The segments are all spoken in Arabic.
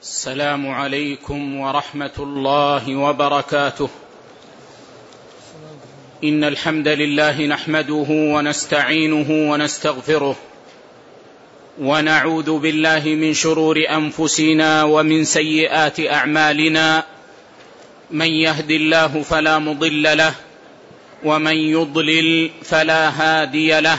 السلام عليكم ورحمة الله وبركاته. إن الحمد لله نحمده ونستعينه ونستغفره ونعوذ بالله من شرور أنفسنا ومن سيئات أعمالنا. من يهد الله فلا مضل له ومن يضلل فلا هادي له.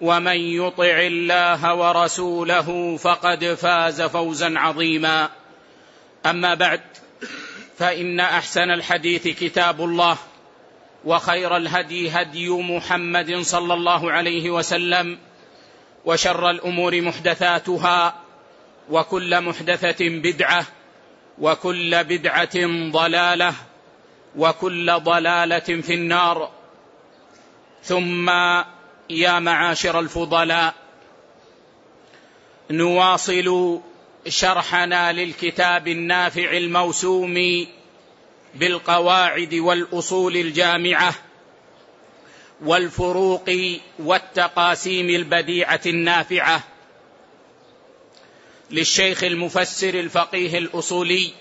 ومن يطع الله ورسوله فقد فاز فوزا عظيما. أما بعد فإن أحسن الحديث كتاب الله وخير الهدي هدي محمد صلى الله عليه وسلم وشر الأمور محدثاتها وكل محدثة بدعة وكل بدعة ضلالة وكل ضلالة في النار. ثم يا معاشر الفضلاء نواصل شرحنا للكتاب النافع الموسوم بالقواعد والأصول الجامعة والفروق والتقاسيم البديعة النافعة للشيخ المفسر الفقيه الأصولي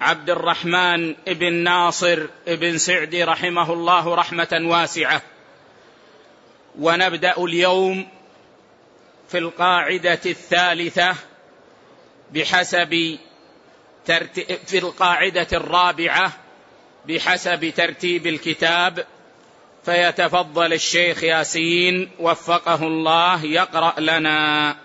عبد الرحمن بن ناصر بن سعدي رحمه الله رحمة واسعة. ونبدأ اليوم في القاعدة الثالثة بحسب في القاعدة الرابعة بحسب ترتيب الكتاب. فيتفضل الشيخ ياسين وفقه الله يقرأ لنا.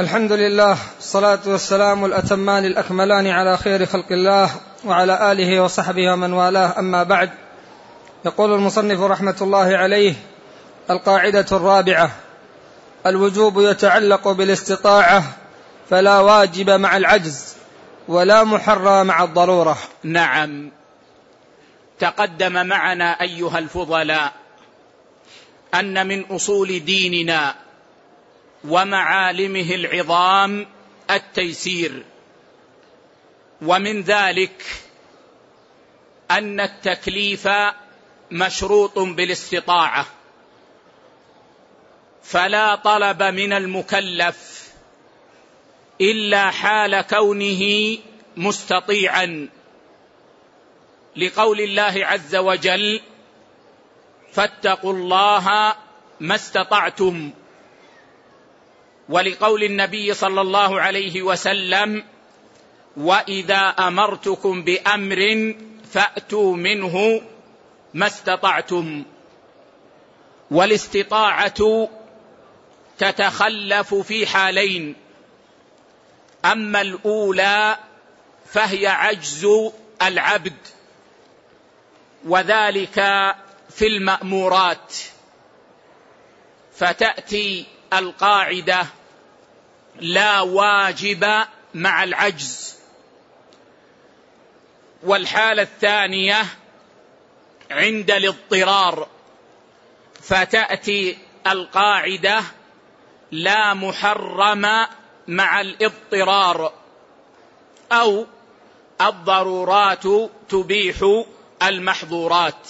الحمد لله الصلاة والسلام الأتمان الأكملان على خير خلق الله وعلى آله وصحبه ومن والاه. أما بعد يقول المصنف رحمة الله عليه القاعدة الرابعة الوجوب يتعلق بالاستطاعة فلا واجب مع العجز ولا محرم مع الضرورة. نعم. تقدم معنا أيها الفضلاء أن من أصول ديننا ومعالمه العظام التيسير ومن ذلك أن التكليف مشروط بالاستطاعة. فلا طلب من المكلف إلا حال كونه مستطيعا. لقول الله عز وجل فاتقوا الله ما استطعتم. ولقول النبي صلى الله عليه وسلم وإذا أمرتكم بأمر فأتوا منه ما استطعتم. والاستطاعة تتخلف في حالين. أما الأولى فهي عجز العبد وذلك في المأمورات. فتأتي القاعدة لا واجب مع العجز. والحالة الثانية عند الاضطرار فتأتي القاعدة لا محرم مع الاضطرار أو الضرورات تبيح المحظورات.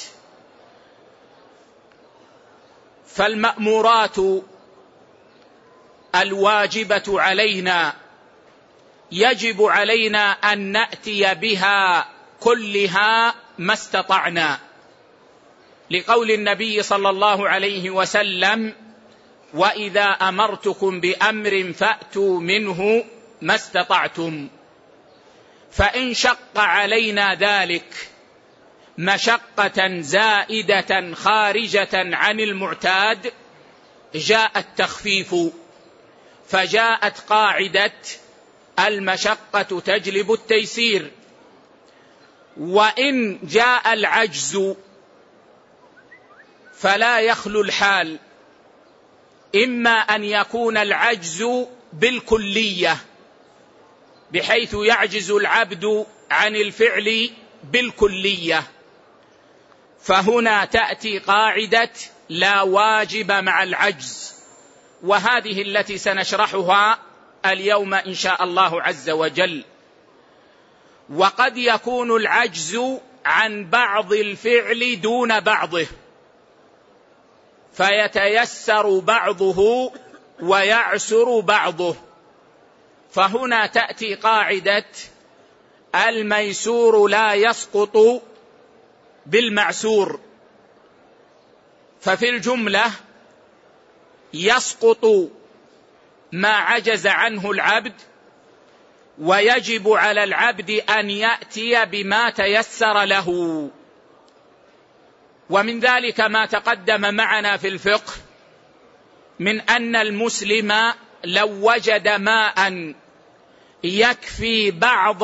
فالمأمورات الواجبة علينا يجب علينا أن نأتي بها كلها ما استطعنا. لقول النبي صلى الله عليه وسلم وإذا أمرتكم بأمر فأتوا منه ما استطعتم. فإن شق علينا ذلك مشقة زائدة خارجة عن المعتاد جاء التخفيف فجاءت قاعدة المشقة تجلب التيسير. وإن جاء العجز فلا يخلو الحال. إما أن يكون العجز بالكلية بحيث يعجز العبد عن الفعل بالكلية. فهنا تأتي قاعدة لا واجب مع العجز وهذه التي سنشرحها اليوم إن شاء الله عز وجل. وقد يكون العجز عن بعض الفعل دون بعضه. فيتيسر بعضه ويعسر بعضه. فهنا تأتي قاعدة الميسور لا يسقط بالمعسور. ففي الجملة يسقط ما عجز عنه العبد ويجب على العبد أن يأتي بما تيسر له. ومن ذلك ما تقدم معنا في الفقه من أن المسلم لو وجد ماء يكفي بعض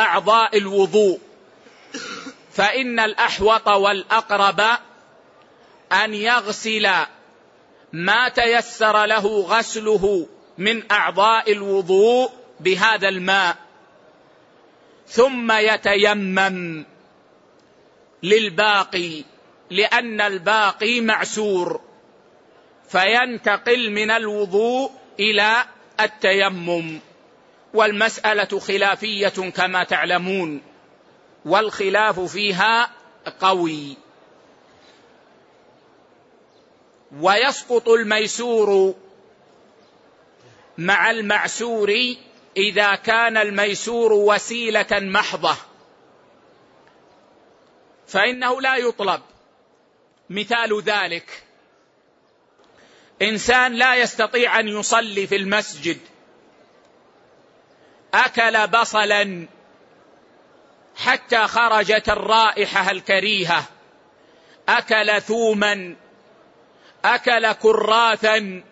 أعضاء الوضوء فإن الأحوط والأقرب أن يغسل ما تيسر له غسله من أعضاء الوضوء بهذا الماء ثم يتيمم للباقي لأن الباقي معسور. فينتقل من الوضوء إلى التيمم. والمسألة خلافية كما تعلمون. والخلاف فيها قوي. ويسقط الميسور مع المعسور إذا كان الميسور وسيلة محضة. فإنه لا يطلب. مثال ذلك. إنسان لا يستطيع أن يصلي في المسجد. أكل بصلا حتى خرجت الرائحة الكريهة. أكل ثوما أكل كراثا.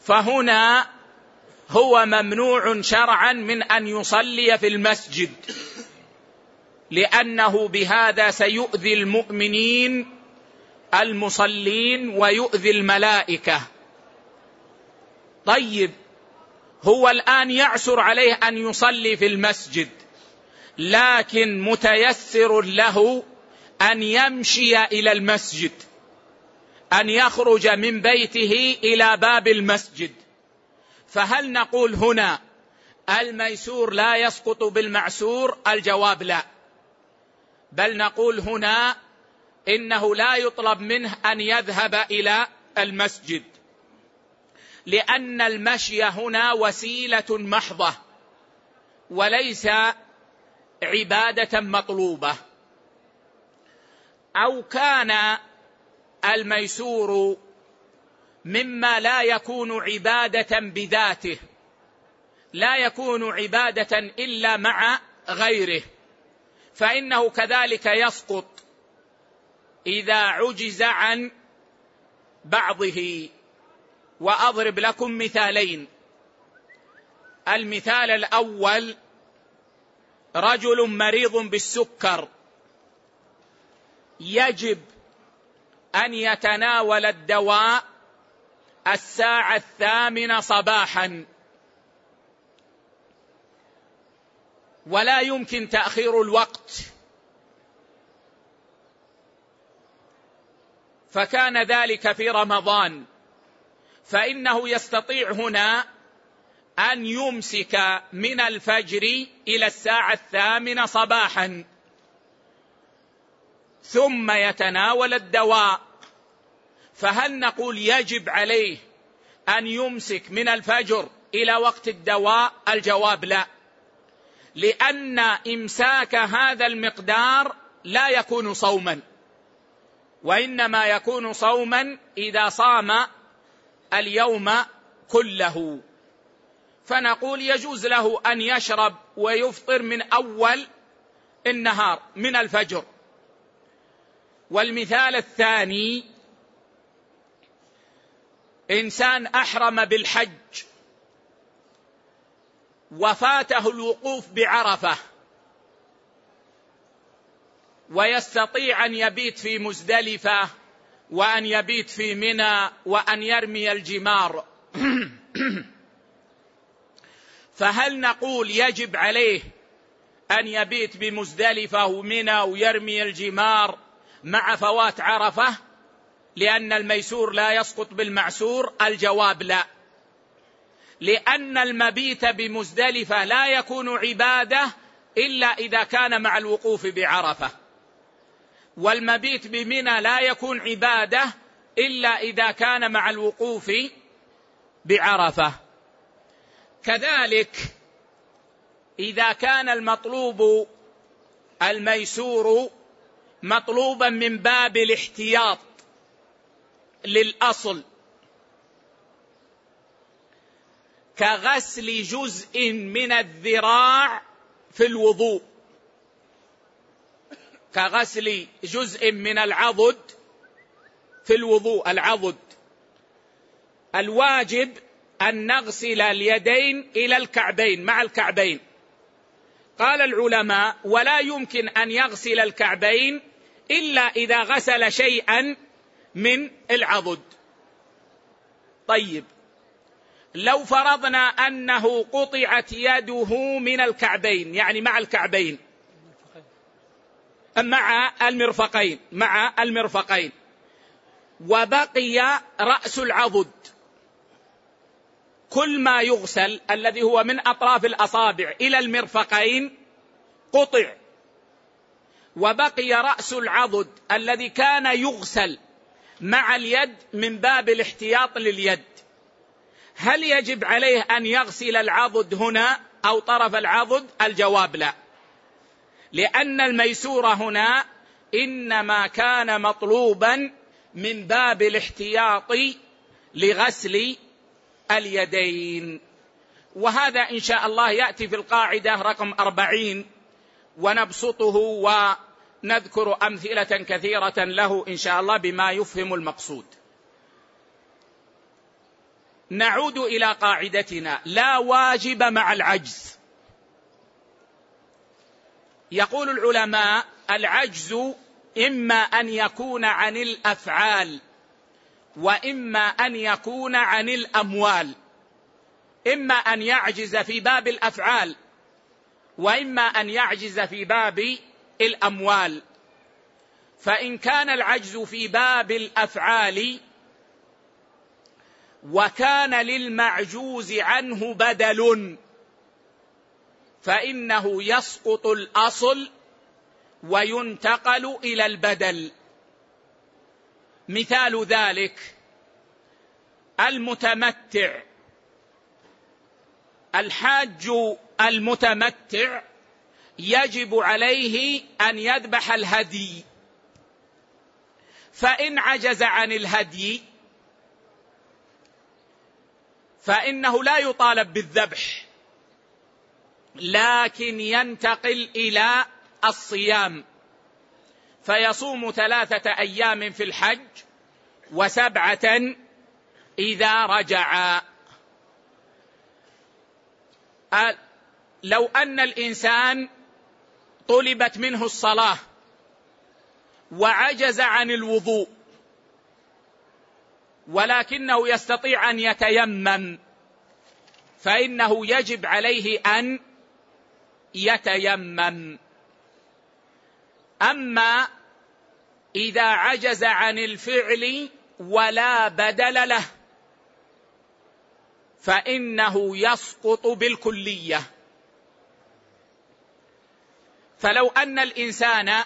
فهنا هو ممنوع شرعا من أن يصلي في المسجد. لأنه بهذا سيؤذي المؤمنين المصلين ويؤذي الملائكة. طيب هو الآن يعسر عليه أن يصلي في المسجد لكن متيسر له أن يمشي إلى المسجد أن يخرج من بيته إلى باب المسجد. فهل نقول هنا الميسور لا يسقط بالمعسور؟ الجواب لا. بل نقول هنا إنه لا يطلب منه أن يذهب إلى المسجد. لأن المشي هنا وسيلة محضة وليس عبادة مطلوبة. أو كان الميسور مما لا يكون عبادة بذاته لا يكون عبادة إلا مع غيره فإنه كذلك يسقط. إذا عجز عن بعضه وأضرب لكم مثالين. المثال الأول رجل مريض بالسكر. يجب أن يتناول الدواء الساعة الثامنة صباحا. ولا يمكن تأخير الوقت. فكان ذلك في رمضان. فإنه يستطيع هنا أن يمسك من الفجر إلى الساعة الثامنة صباحا. ثم يتناول الدواء. فهل نقول يجب عليه أن يمسك من الفجر إلى وقت الدواء؟ الجواب لا. لأن إمساك هذا المقدار لا يكون صوما. وإنما يكون صوما إذا صام اليوم كله. فنقول يجوز له أن يشرب ويفطر من أول النهار من الفجر. والمثال الثاني إنسان أحرم بالحج وفاته الوقوف بعرفة. ويستطيع أن يبيت في مزدلفة وأن يبيت في منى وأن يرمي الجمار. فهل نقول يجب عليه أن يبيت بمزدلفة ومنى ويرمي الجمار مع فوات عرفة؟ لأن الميسور لا يسقط بالمعسور الجواب لا. لأن المبيت بمزدلفة لا يكون عبادة إلا إذا كان مع الوقوف بعرفة. والمبيت بمنى لا يكون عبادة إلا إذا كان مع الوقوف بعرفة. كذلك إذا كان المطلوب الميسور مطلوبا من باب الاحتياط للأصل كغسل جزء من الذراع في الوضوء. كغسل جزء من العضد في الوضوء العضد. الواجب أن نغسل اليدين إلى الكعبين مع الكعبين. قال العلماء ولا يمكن أن يغسل الكعبين إلا إذا غسل شيئا من العضد. طيب. لو فرضنا أنه قطعت يده من الكعبين يعني مع الكعبين مع المرفقين مع المرفقين. وبقي رأس العضد. كل ما يغسل الذي هو من أطراف الأصابع إلى المرفقين قطع. وبقي رأس العضد الذي كان يغسل مع اليد من باب الاحتياط لليد. هل يجب عليه أن يغسل العضد هنا أو طرف العضد؟ الجواب لا. لأن الميسور هنا إنما كان مطلوبا من باب الاحتياط لغسل اليدين. وهذا إن شاء الله يأتي في القاعدة رقم أربعين ونبسطه ونذكر أمثلة كثيرة له إن شاء الله بما يفهم المقصود. نعود إلى قاعدتنا. لا واجب مع العجز. يقول العلماء العجز إما أن يكون عن الأفعال وإما أن يكون عن الأموال. إما أن يعجز في باب الأفعال وإما أن يعجز في باب الأموال. فإن كان العجز في باب الأفعال وكان للمعجوز عنه بدل فإنه يسقط الأصل وينتقل إلى البدل. مثال ذلك المتمتع. الحاج المتمتع يجب عليه أن يذبح الهدي. فإن عجز عن الهدي فإنه لا يطالب بالذبح. لكن ينتقل إلى الصيام. فيصوم ثلاثة أيام في الحج وسبعة إذا رجع. لو أن الإنسان طلبت منه الصلاة وعجز عن الوضوء ولكنه يستطيع أن يتيمم فإنه يجب عليه أن يتيمم. أما إذا عجز عن الفعل ولا بدل له فإنه يسقط بالكلية. فلو أن الإنسان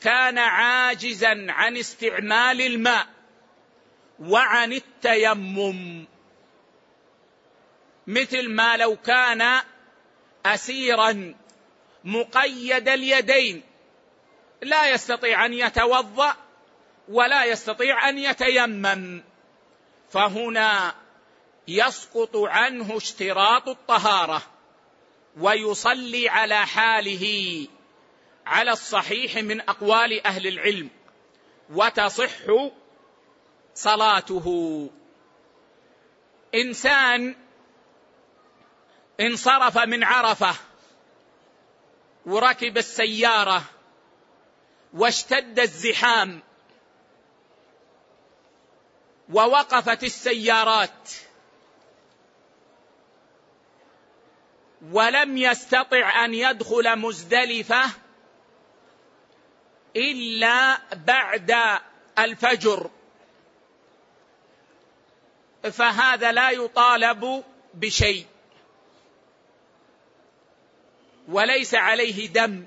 كان عاجزا عن استعمال الماء وعن التيمم مثل ما لو كان اسيرا مقيد اليدين. لا يستطيع أن يتوضأ ولا يستطيع أن يتيمم. فهنا يسقط عنه اشتراط الطهارة ويصلي على حاله على الصحيح من أقوال أهل العلم وتصح صلاته. إنسان انصرف من عرفة وركب السيارة واشتد الزحام ووقفت السيارات ولم يستطع أن يدخل مزدلفة إلا بعد الفجر. فهذا لا يطالب بشيء. وليس عليه دم.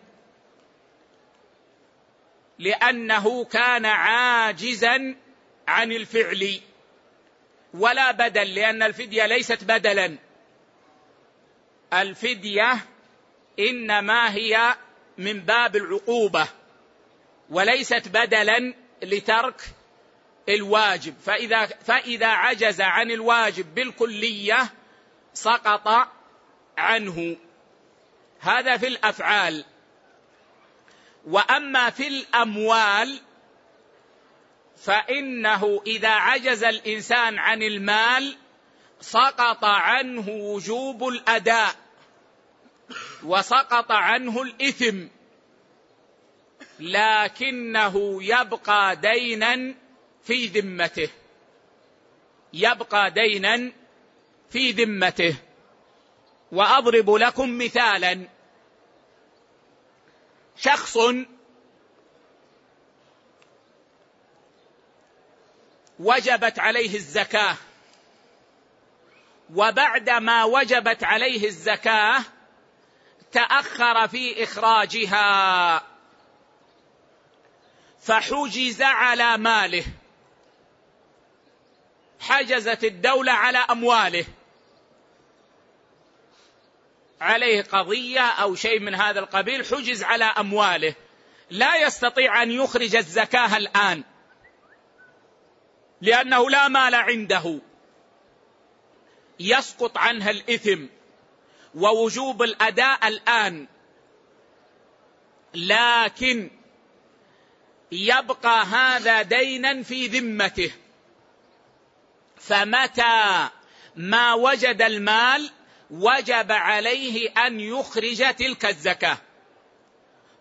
لأنه كان عاجزا عن الفعل. ولا بدل لأن الفدية ليست بدلا. الفدية إنما هي من باب العقوبة وليست بدلا لترك الواجب. فإذا فإذا عجز عن الواجب بالكلية سقط عنه. هذا في الأفعال. وأما في الأموال فإنه إذا عجز الإنسان عن المال سقط عنه وجوب الأداء وسقط عنه الإثم. لكنه يبقى دينا في ذمته. يبقى دينا في ذمته. وأضرب لكم مثالا. شخص وجبت عليه الزكاة وبعدما وجبت عليه الزكاة تأخر في إخراجها فحجز على ماله حجزت الدولة على أمواله. عليه قضية أو شيء من هذا القبيل حجز على أمواله. لا يستطيع أن يخرج الزكاة الآن. لأنه لا مال عنده. يسقط عنها الإثم. ووجوب الأداء الآن. لكن يبقى هذا دينا في ذمته. فمتى ما وجد المال وجب عليه أن يخرج تلك الزكاة.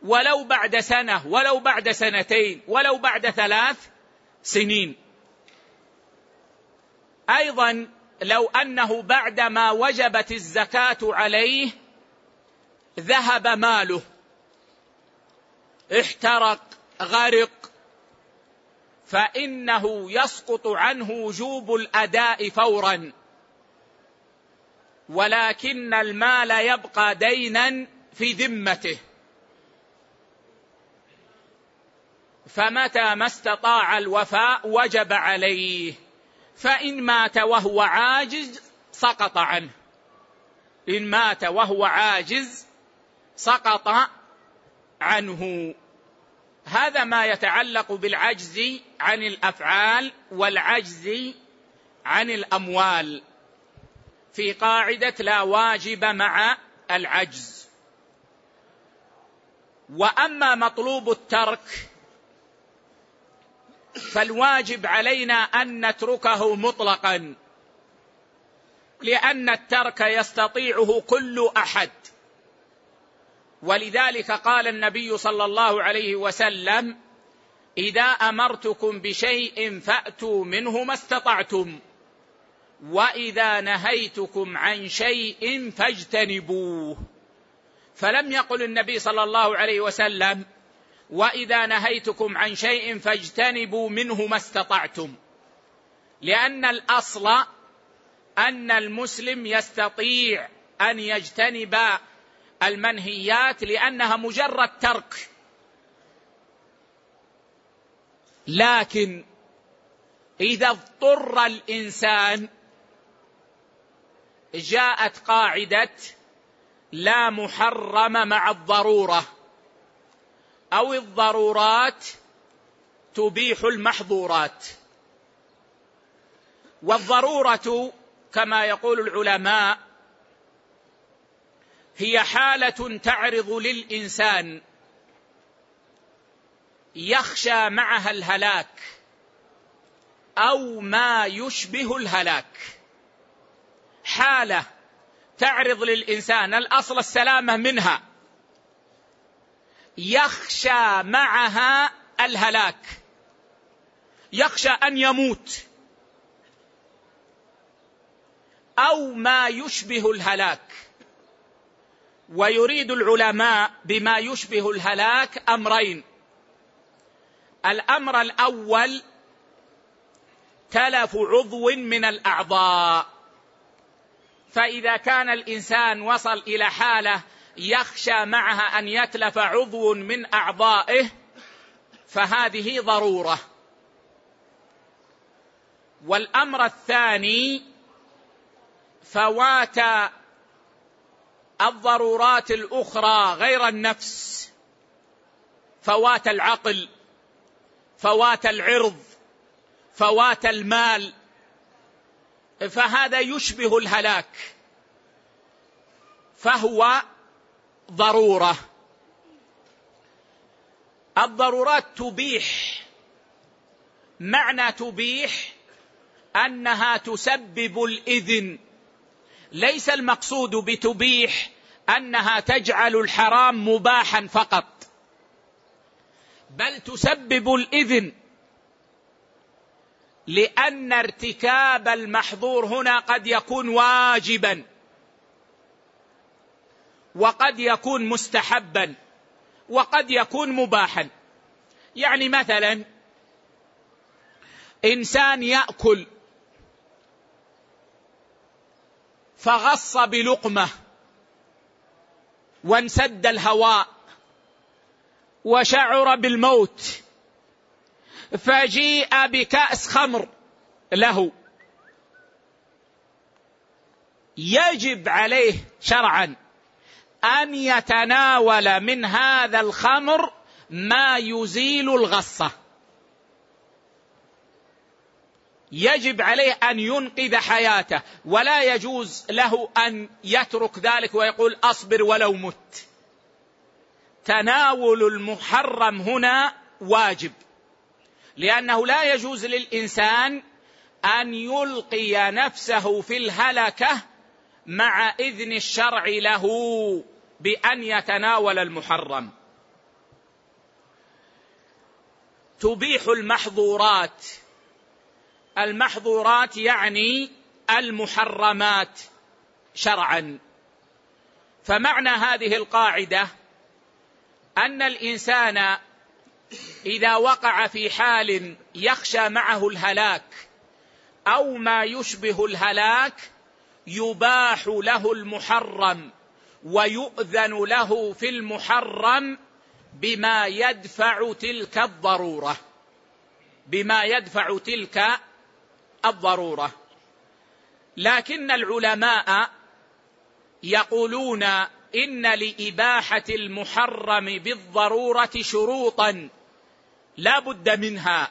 ولو بعد سنة ولو بعد سنتين ولو بعد ثلاث سنين. أيضا لو أنه بعدما وجبت الزكاة عليه ذهب ماله. احترق غرق. فإنه يسقط عنه وجوب الأداء فورا. ولكن المال يبقى دينا في ذمته. فمتى ما استطاع الوفاء وجب عليه. فإن مات وهو عاجز سقط عنه. إن مات وهو عاجز سقط عنه. هذا ما يتعلق بالعجز عن الأفعال والعجز عن الأموال. في قاعدة لا واجب مع العجز. وأما مطلوب الترك فالواجب علينا أن نتركه مطلقا لأن الترك يستطيعه كل أحد. ولذلك قال النبي صلى الله عليه وسلم إذا أمرتكم بشيء فأتوا منه ما استطعتم. واذا نهيتكم عن شيء فاجتنبوه. فلم يقل النبي صلى الله عليه وسلم واذا نهيتكم عن شيء فاجتنبوا منه ما استطعتم. لأن الاصل ان المسلم يستطيع ان يجتنب المنهيات لانها مجرد ترك. لكن إذا اضطر الإنسان جاءت قاعدة لا محرم مع الضرورة أو الضرورات تبيح المحظورات. والضرورة كما يقول العلماء هي حالة تعرض للإنسان يخشى معها الهلاك أو ما يشبه الهلاك. حالة تعرض للإنسان الأصل السلامة منها. يخشى معها الهلاك. يخشى أن يموت. أو ما يشبه الهلاك. ويريد العلماء بما يشبه الهلاك أمرين. الأمر الأول تلف عضو من الأعضاء. فإذا كان الإنسان وصل إلى حالة يخشى معها أن يتلف عضو من أعضائه فهذه ضرورة. والأمر الثاني فوات الضرورات الأخرى غير النفس. فوات العقل فوات العرض فوات المال فهذا يشبه الهلاك. فهو ضرورة. الضرورات تبيح. معنى تبيح أنها تسبب الإذن. ليس المقصود بتبيح أنها تجعل الحرام مباحا فقط بل تسبب الإذن. لأن ارتكاب المحظور هنا قد يكون واجبا. وقد يكون مستحبا. وقد يكون مباحا. يعني مثلا إنسان يأكل فغص بلقمة وانسد الهواء وشعر بالموت فجيء بكأس خمر له. يجب عليه شرعا أن يتناول من هذا الخمر ما يزيل الغصة. يجب عليه أن ينقذ حياته ولا يجوز له أن يترك ذلك ويقول أصبر ولو مت. تناول المحرم هنا واجب. لأنه لا يجوز للإنسان أن يلقي نفسه في الهلكة مع إذن الشرع له بأن يتناول المحرم. تبيح المحظورات. المحظورات يعني المحرمات شرعا. فمعنى هذه القاعدة أن الإنسان إذا وقع في حال يخشى معه الهلاك أو ما يشبه الهلاك يباح له المحرم ويؤذن له في المحرم بما يدفع تلك الضرورة. بما يدفع تلك الضرورة. لكن العلماء يقولون إن لإباحة المحرم بالضرورة شروطا. لا بد منها.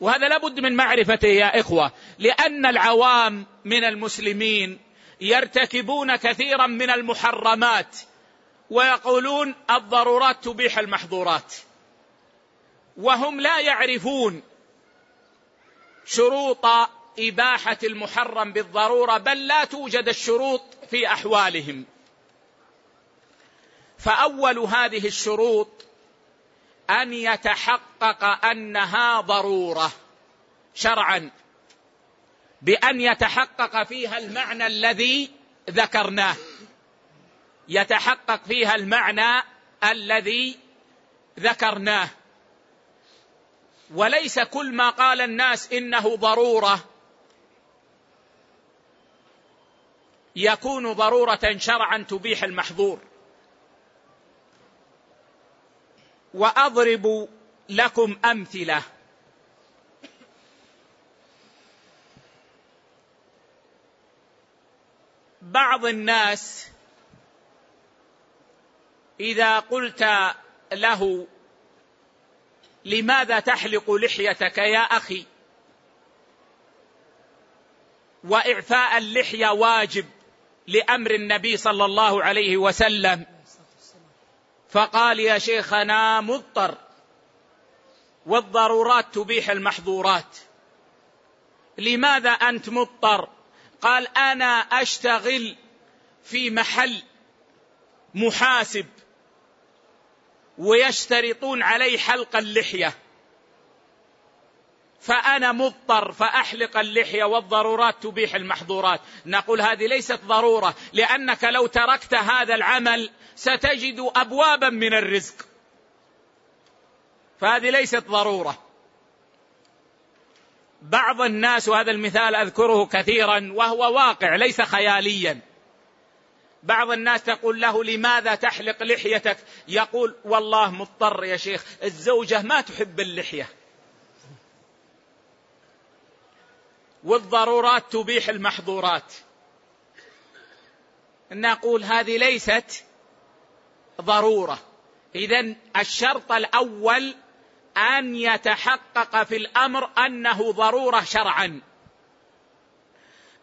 وهذا لا بد من معرفته يا إخوة لأن العوام من المسلمين يرتكبون كثيرا من المحرمات ويقولون الضرورات تبيح المحظورات. وهم لا يعرفون شروط إباحة المحرم بالضرورة بل لا توجد الشروط في أحوالهم. فأول هذه الشروط أن يتحقق أنها ضرورة شرعا بأن يتحقق فيها المعنى الذي ذكرناه. يتحقق فيها المعنى الذي ذكرناه. وليس كل ما قال الناس إنه ضرورة يكون ضرورة شرعا تبيح المحظور. وأضرب لكم أمثلة. بعض الناس إذا قلت له لماذا تحلق لحيتك يا أخي؟ وإعفاء اللحية واجب لأمر النبي صلى الله عليه وسلم. فقال يا شيخنا مضطر والضرورات تبيح المحظورات. لماذا أنت مضطر؟ قال أنا أشتغل في محل محاسب ويشترطون علي حلق اللحية. فأنا مضطر فأحلق اللحية والضرورات تبيح المحظورات. نقول هذه ليست ضرورة لأنك لو تركت هذا العمل ستجد ابوابا من الرزق. فهذه ليست ضرورة. بعض الناس وهذا المثال أذكره كثيرا وهو واقع ليس خياليا. بعض الناس تقول له لماذا تحلق لحيتك؟ يقول والله مضطر يا شيخ الزوجة ما تحب اللحية. والضرورات تبيح المحظورات. نقول هذه ليست ضرورة. اذا الشرط الأول أن يتحقق في الأمر أنه ضرورة شرعا.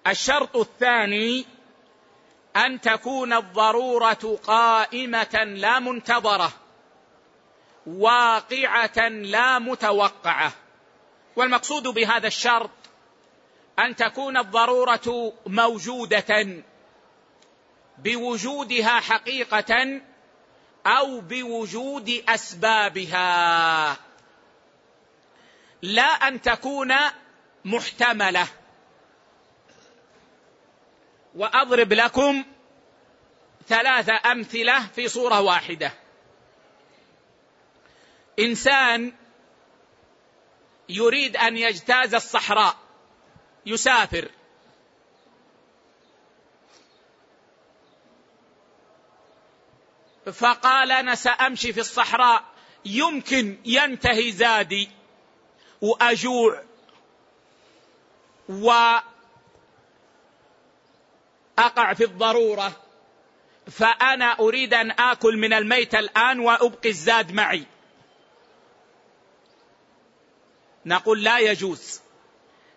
الشرط الثاني أن تكون الضرورة قائمة لا منتظرة واقعة لا متوقعة. والمقصود بهذا الشرط أن تكون الضرورة موجودة بوجودها حقيقة أو بوجود أسبابها. لا أن تكون محتملة. وأضرب لكم ثلاث أمثلة في صورة واحدة. إنسان يريد أن يجتاز الصحراء. يسافر. فقال أنا سأمشي في الصحراء. يمكن ينتهي زادي وأجوع. وأقع في الضرورة. فأنا أريد أن آكل من الميت الآن وأبقي الزاد معي. نقول لا يجوز.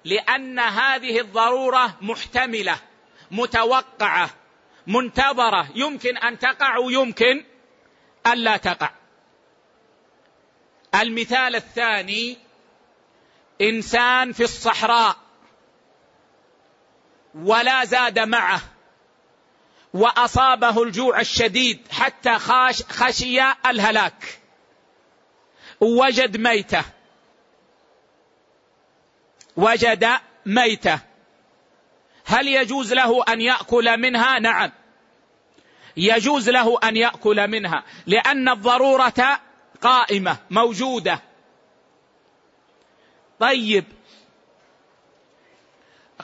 لأن هذه الضرورة محتملة متوقعة منتظرة. يمكن أن تقع ويمكن الا تقع. المثال الثاني إنسان في الصحراء ولا زاد معه وأصابه الجوع الشديد حتى خاش خشي الهلاك وجد ميته. وجد ميته. هل يجوز له أن يأكل منها؟ نعم. يجوز له أن يأكل منها لأن الضرورة قائمة موجودة. طيب.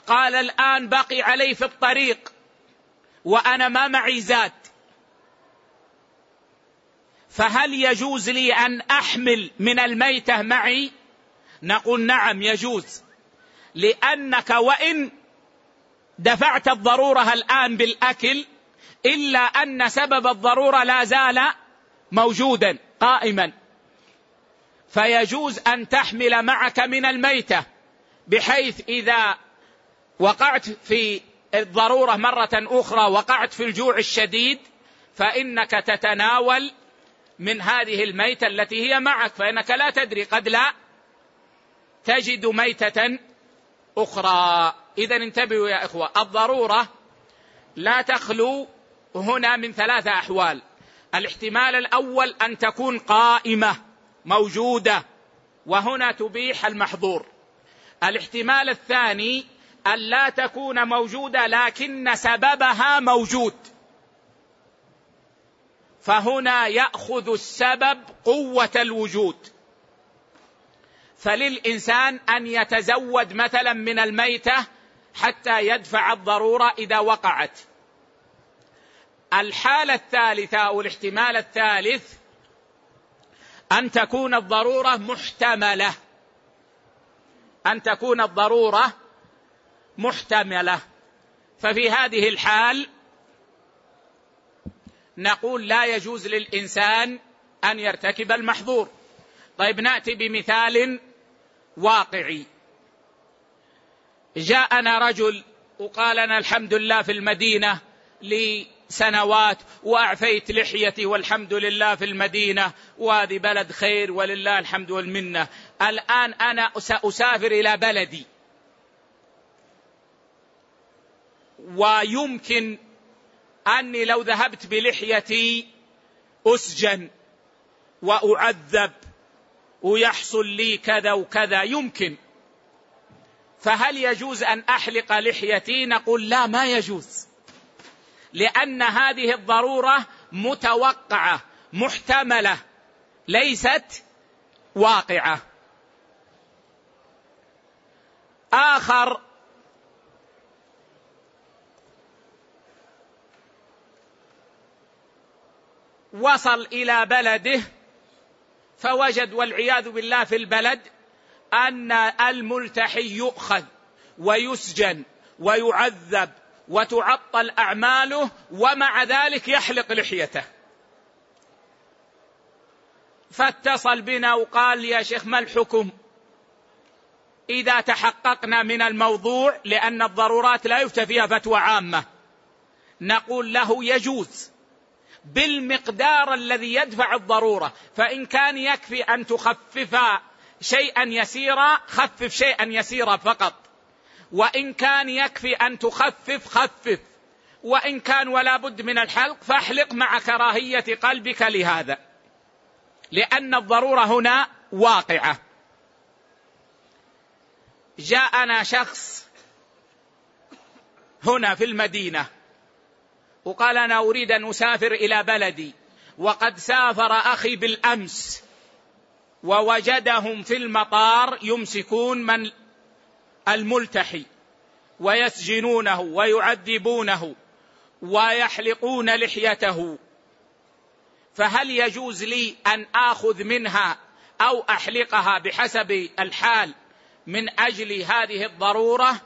قال الآن بقي علي في الطريق وأنا ما معي زاد. فهل يجوز لي أن أحمل من الميتة معي؟ نقول نعم يجوز. لأنك وإن دفعت الضرورة الآن بالأكل إلا أن سبب الضرورة لا زال موجودا قائما. فيجوز أن تحمل معك من الميتة بحيث إذا وقعت في الضرورة مرة أخرى وقعت في الجوع الشديد فإنك تتناول من هذه الميتة التي هي معك. فإنك لا تدري قد لا تجد ميتة أخرى. اذا انتبهوا يا إخوة الضرورة لا تخلو هنا من ثلاثة أحوال. الاحتمال الأول أن تكون قائمة موجودة وهنا تبيح المحظور. الاحتمال الثاني أن لا تكون موجودة لكن سببها موجود. فهنا يأخذ السبب قوة الوجود. فللإنسان أن يتزود مثلا من الميتة حتى يدفع الضرورة إذا وقعت. الحالة الثالثة أو الاحتمال الثالث أن تكون الضرورة محتملة. أن تكون الضرورة محتملة. ففي هذه الحال نقول لا يجوز للإنسان أن يرتكب المحظور. طيب نأتي بمثال واقعي. جاءنا رجل وقال أنا الحمد لله في المدينة لي سنوات وأعفيت لحيتي والحمد لله في المدينة وهذه بلد خير ولله الحمد والمنة. الآن أنا سأسافر إلى بلدي. ويمكن أني لو ذهبت بلحيتي أسجن وأعذب ويحصل لي كذا وكذا يمكن. فهل يجوز أن أحلق لحيتي؟ نقول لا ما يجوز. لأن هذه الضرورة متوقعة محتملة ليست واقعة. آخر. وصل إلى بلده. فوجد والعياذ بالله في البلد أن الملتحي يؤخذ ويسجن ويعذب وتعطل أعماله ومع ذلك يحلق لحيته. فاتصل بنا وقال يا شيخ ما الحكم؟ إذا تحققنا من الموضوع لأن الضرورات لا يفتى فيها فتوى عامة. نقول له يجوز. بالمقدار الذي يدفع الضرورة. فإن كان يكفي أن تخفف شيئا يسيرا خفف شيئا يسيرا فقط. وإن كان يكفي أن تخفف خفف. وإن كان ولا بد من الحلق فاحلق مع كراهية قلبك لهذا. لأن الضرورة هنا واقعة. جاءنا شخص هنا في المدينة. وقال أنا أريد أن أسافر إلى بلدي. وقد سافر أخي بالأمس. ووجدهم في المطار يمسكون من الملتحي. ويسجنونه ويعذبونه ويحلقون لحيته. فهل يجوز لي أن آخذ منها أو أحلقها بحسب الحال من أجل هذه الضرورة؟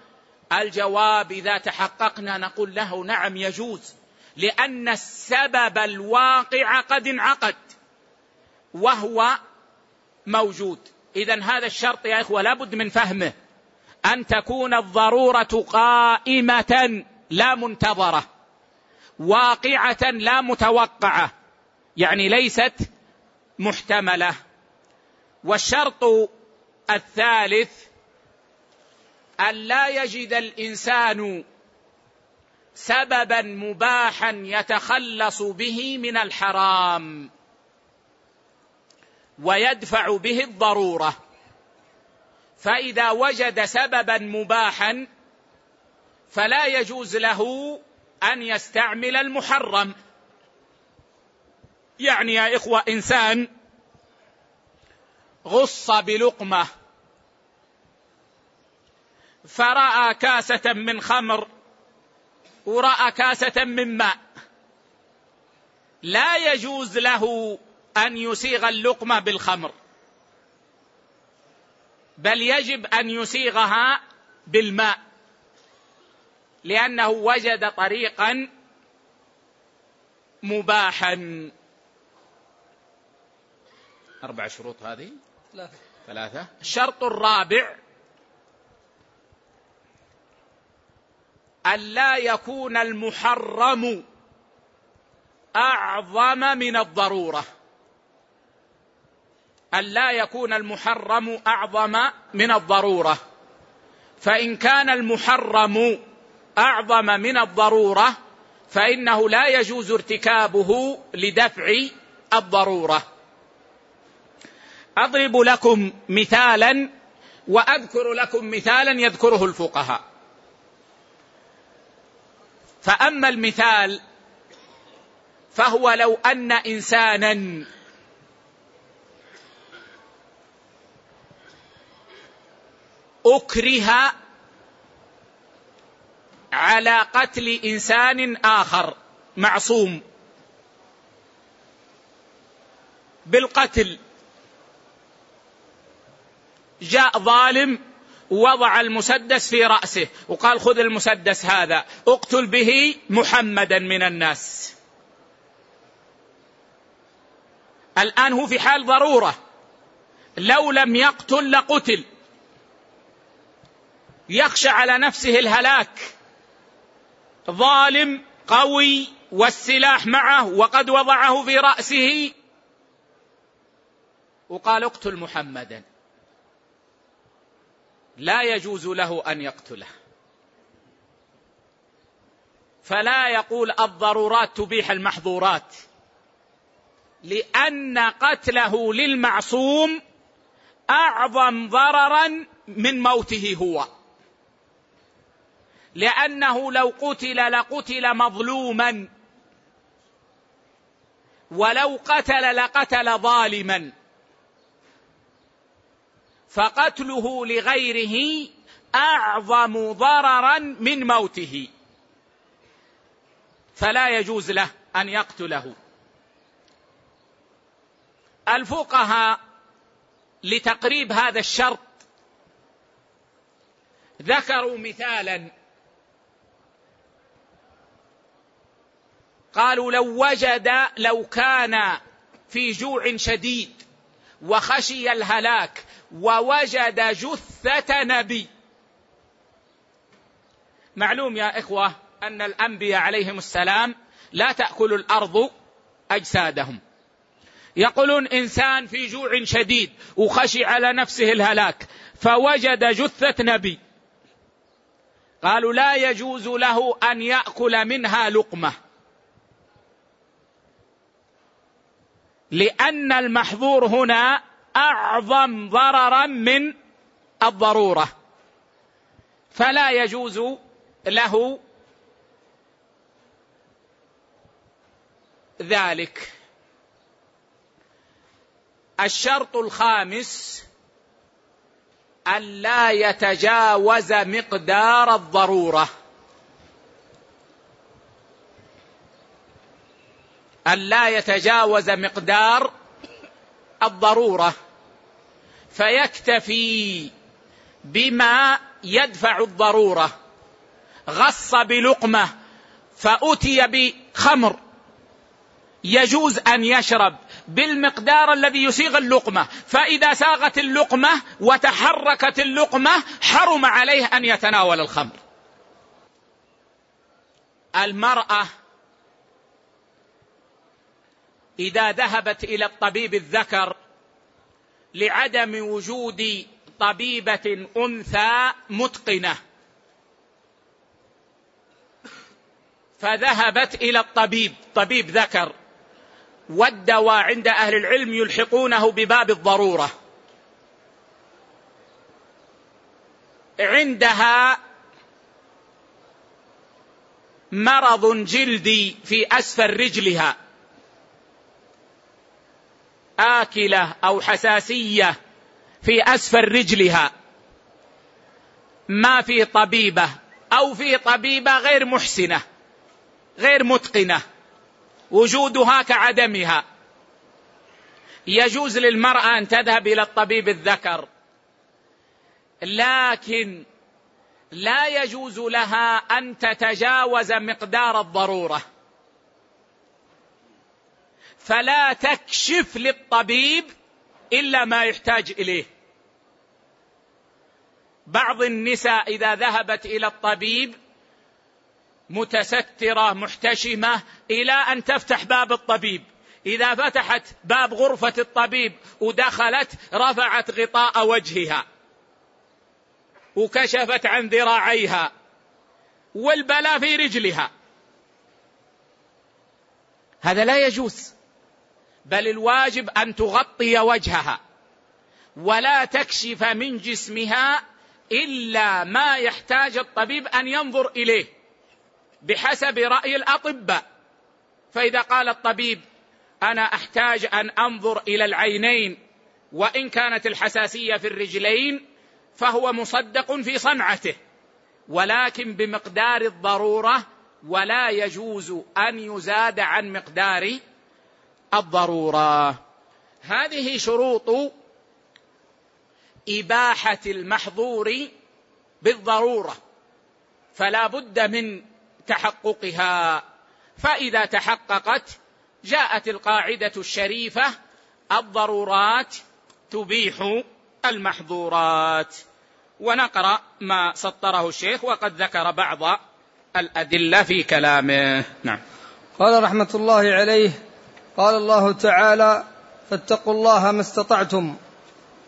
الجواب إذا تحققنا نقول له نعم يجوز. لأن السبب الواقع قد انعقد وهو موجود. اذا هذا الشرط يا إخوة لابد من فهمه. أن تكون الضرورة قائمة لا منتظرة واقعة لا متوقعة يعني ليست محتملة. والشرط الثالث أن لا يجد الإنسان سببا مباحا يتخلص به من الحرام ويدفع به الضرورة. فإذا وجد سببا مباحا فلا يجوز له أن يستعمل المحرم. يعني يا إخوة إنسان غص بلقمة فرأى كاسة من خمر وراى كاسة من ماء. لا يجوز له أن يسيغ اللقمة بالخمر. بل يجب أن يسيغها بالماء. لأنه وجد طريقا مباحا. أربع شروط هذه؟ ثلاثة. الشرط الرابع ألا يكون المحرم أعظم من الضرورة. ألا يكون المحرم أعظم من الضرورة. فإن كان المحرم أعظم من الضرورة فإنه لا يجوز ارتكابه لدفع الضرورة. أضرب لكم مثالا وأذكر لكم مثالا يذكره الفقهاء. فأما المثال فهو لو أن إنسانا أكره على قتل إنسان آخر معصوم بالقتل جاء ظالم وضع المسدس في رأسه وقال خذ المسدس هذا اقتل به محمدا من الناس. الآن هو في حال ضرورة. لو لم يقتل لقتل. يخشى على نفسه الهلاك. ظالم قوي والسلاح معه وقد وضعه في رأسه. وقال اقتل محمدا. لا يجوز له أن يقتله. فلا يقول الضرورات تبيح المحظورات. لأن قتله للمعصوم أعظم ضررا من موته هو. لأنه لو قتل لقتل مظلوما. ولو قتل لقتل ظالما. فقتله لغيره أعظم ضررا من موته. فلا يجوز له أن يقتله. الفقهاء لتقريب هذا الشرط ذكروا مثالا. قالوا لو وجد لو كان في جوع شديد وخشي الهلاك ووجد جثة نبي. معلوم يا إخوة أن الأنبياء عليهم السلام لا تأكل الأرض أجسادهم. يقولون إنسان في جوع شديد وخشي على نفسه الهلاك فوجد جثة نبي. قالوا لا يجوز له أن يأكل منها لقمة. لأن المحظور هنا أعظم ضررا من الضرورة. فلا يجوز له ذلك. الشرط الخامس ألا يتجاوز مقدار الضرورة. ألا يتجاوز مقدار الضرورة. فيكتفي بما يدفع الضرورة. غص بلقمة فأتي بخمر. يجوز أن يشرب بالمقدار الذي يسيغ اللقمة. فإذا ساغت اللقمة وتحركت اللقمة حرم عليه أن يتناول الخمر. المرأة إذا ذهبت إلى الطبيب الذكر لعدم وجود طبيبة أنثى متقنة. فذهبت إلى الطبيب. طبيب ذكر. والدواء عند أهل العلم يلحقونه بباب الضرورة. عندها مرض جلدي في أسفل رجلها. آكلة أو حساسية في أسفل رجلها. ما في طبيبة أو في طبيبة غير محسنة غير متقنة. وجودها كعدمها. يجوز للمرأة أن تذهب إلى الطبيب الذكر. لكن لا يجوز لها أن تتجاوز مقدار الضرورة. فلا تكشف للطبيب إلا ما يحتاج إليه. بعض النساء إذا ذهبت إلى الطبيب متسترة محتشمة إلى أن تفتح باب الطبيب. إذا فتحت باب غرفة الطبيب ودخلت رفعت غطاء وجهها. وكشفت عن ذراعيها. والبلاء في رجلها. هذا لا يجوز. بل الواجب أن تغطي وجهها ولا تكشف من جسمها إلا ما يحتاج الطبيب أن ينظر إليه بحسب رأي الأطباء. فإذا قال الطبيب أنا أحتاج أن أنظر إلى العينين وإن كانت الحساسية في الرجلين فهو مصدق في صنعته ولكن بمقدار الضرورة ولا يجوز أن يزاد عن مقدار الضرورة. هذه شروط إباحة المحظور بالضرورة فلا بد من تحققها. فإذا تحققت جاءت القاعدة الشريفة الضرورات تبيح المحظورات. ونقرأ ما سطره الشيخ وقد ذكر بعض الأدلة في كلامه. نعم. قال رحمة الله عليه قال الله تعالى فاتقوا الله ما استطعتم.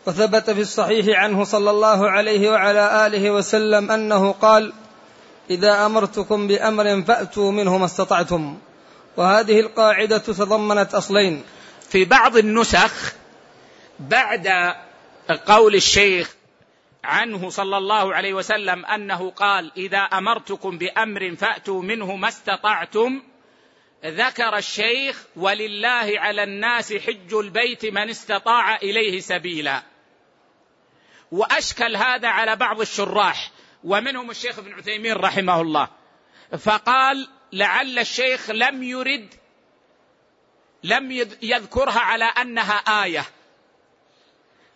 وثبت في الصحيح عنه صلى الله عليه وعلى آله وسلم أنه قال إذا أمرتكم بأمر فأتوا منه ما استطعتم. وهذه القاعدة تضمنت أصلين. في بعض النسخ بعد قول الشيخ عنه صلى الله عليه وسلم أنه قال إذا أمرتكم بأمر فأتوا منه ما استطعتم ذكر الشيخ ولله على الناس حج البيت من استطاع إليه سبيلا. وأشكل هذا على بعض الشراح ومنهم الشيخ ابن عثيمين رحمه الله. فقال لعل الشيخ لم يرد لم يذكرها على أنها آية.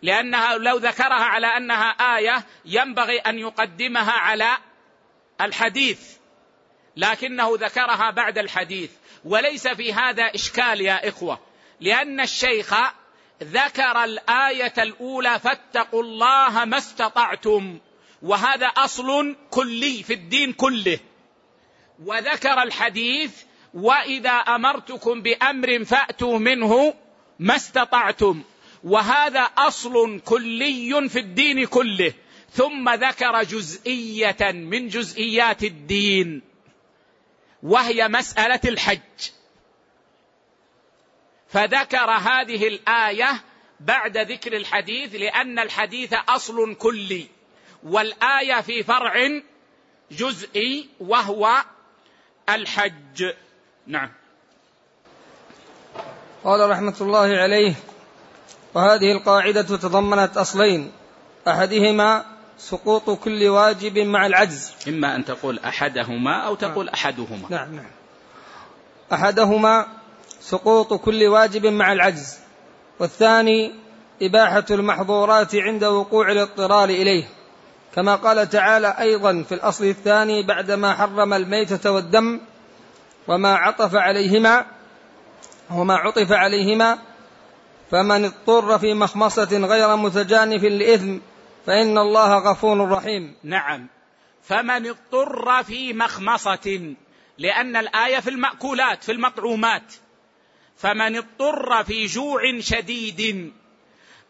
لأنها لو ذكرها على أنها آية ينبغي أن يقدمها على الحديث. لكنه ذكرها بعد الحديث. وليس في هذا إشكال يا إخوة لأن الشيخ ذكر الآية الأولى فاتقوا الله ما استطعتم وهذا أصل كلي في الدين كله. وذكر الحديث وإذا أمرتكم بأمر فأتوا منه ما استطعتم وهذا أصل كلي في الدين كله. ثم ذكر جزئية من جزئيات الدين. وهي مسألة الحج. فذكر هذه الآية بعد ذكر الحديث لأن الحديث أصل كلي والآية في فرع جزئي وهو الحج. نعم. قال رحمة الله عليه وهذه القاعدة تضمنت أصلين أحدهما سقوط كل واجب مع العجز. إما أن تقول أحدهما أو تقول نعم. أحدهما. نعم نعم. أحدهما سقوط كل واجب مع العجز. والثاني إباحة المحظورات عند وقوع الاضطرار إليه. كما قال تعالى أيضا في الأصل الثاني بعدما حرم الميتة والدم وما عطف عليهما وما عطف عليهما فمن اضطر في مخمصة غير متجانف لإثم فإن الله غفور رحيم. نعم. فمن اضطر في مخمصة لأن الآية في المأكولات في المطعومات. فمن اضطر في جوع شديد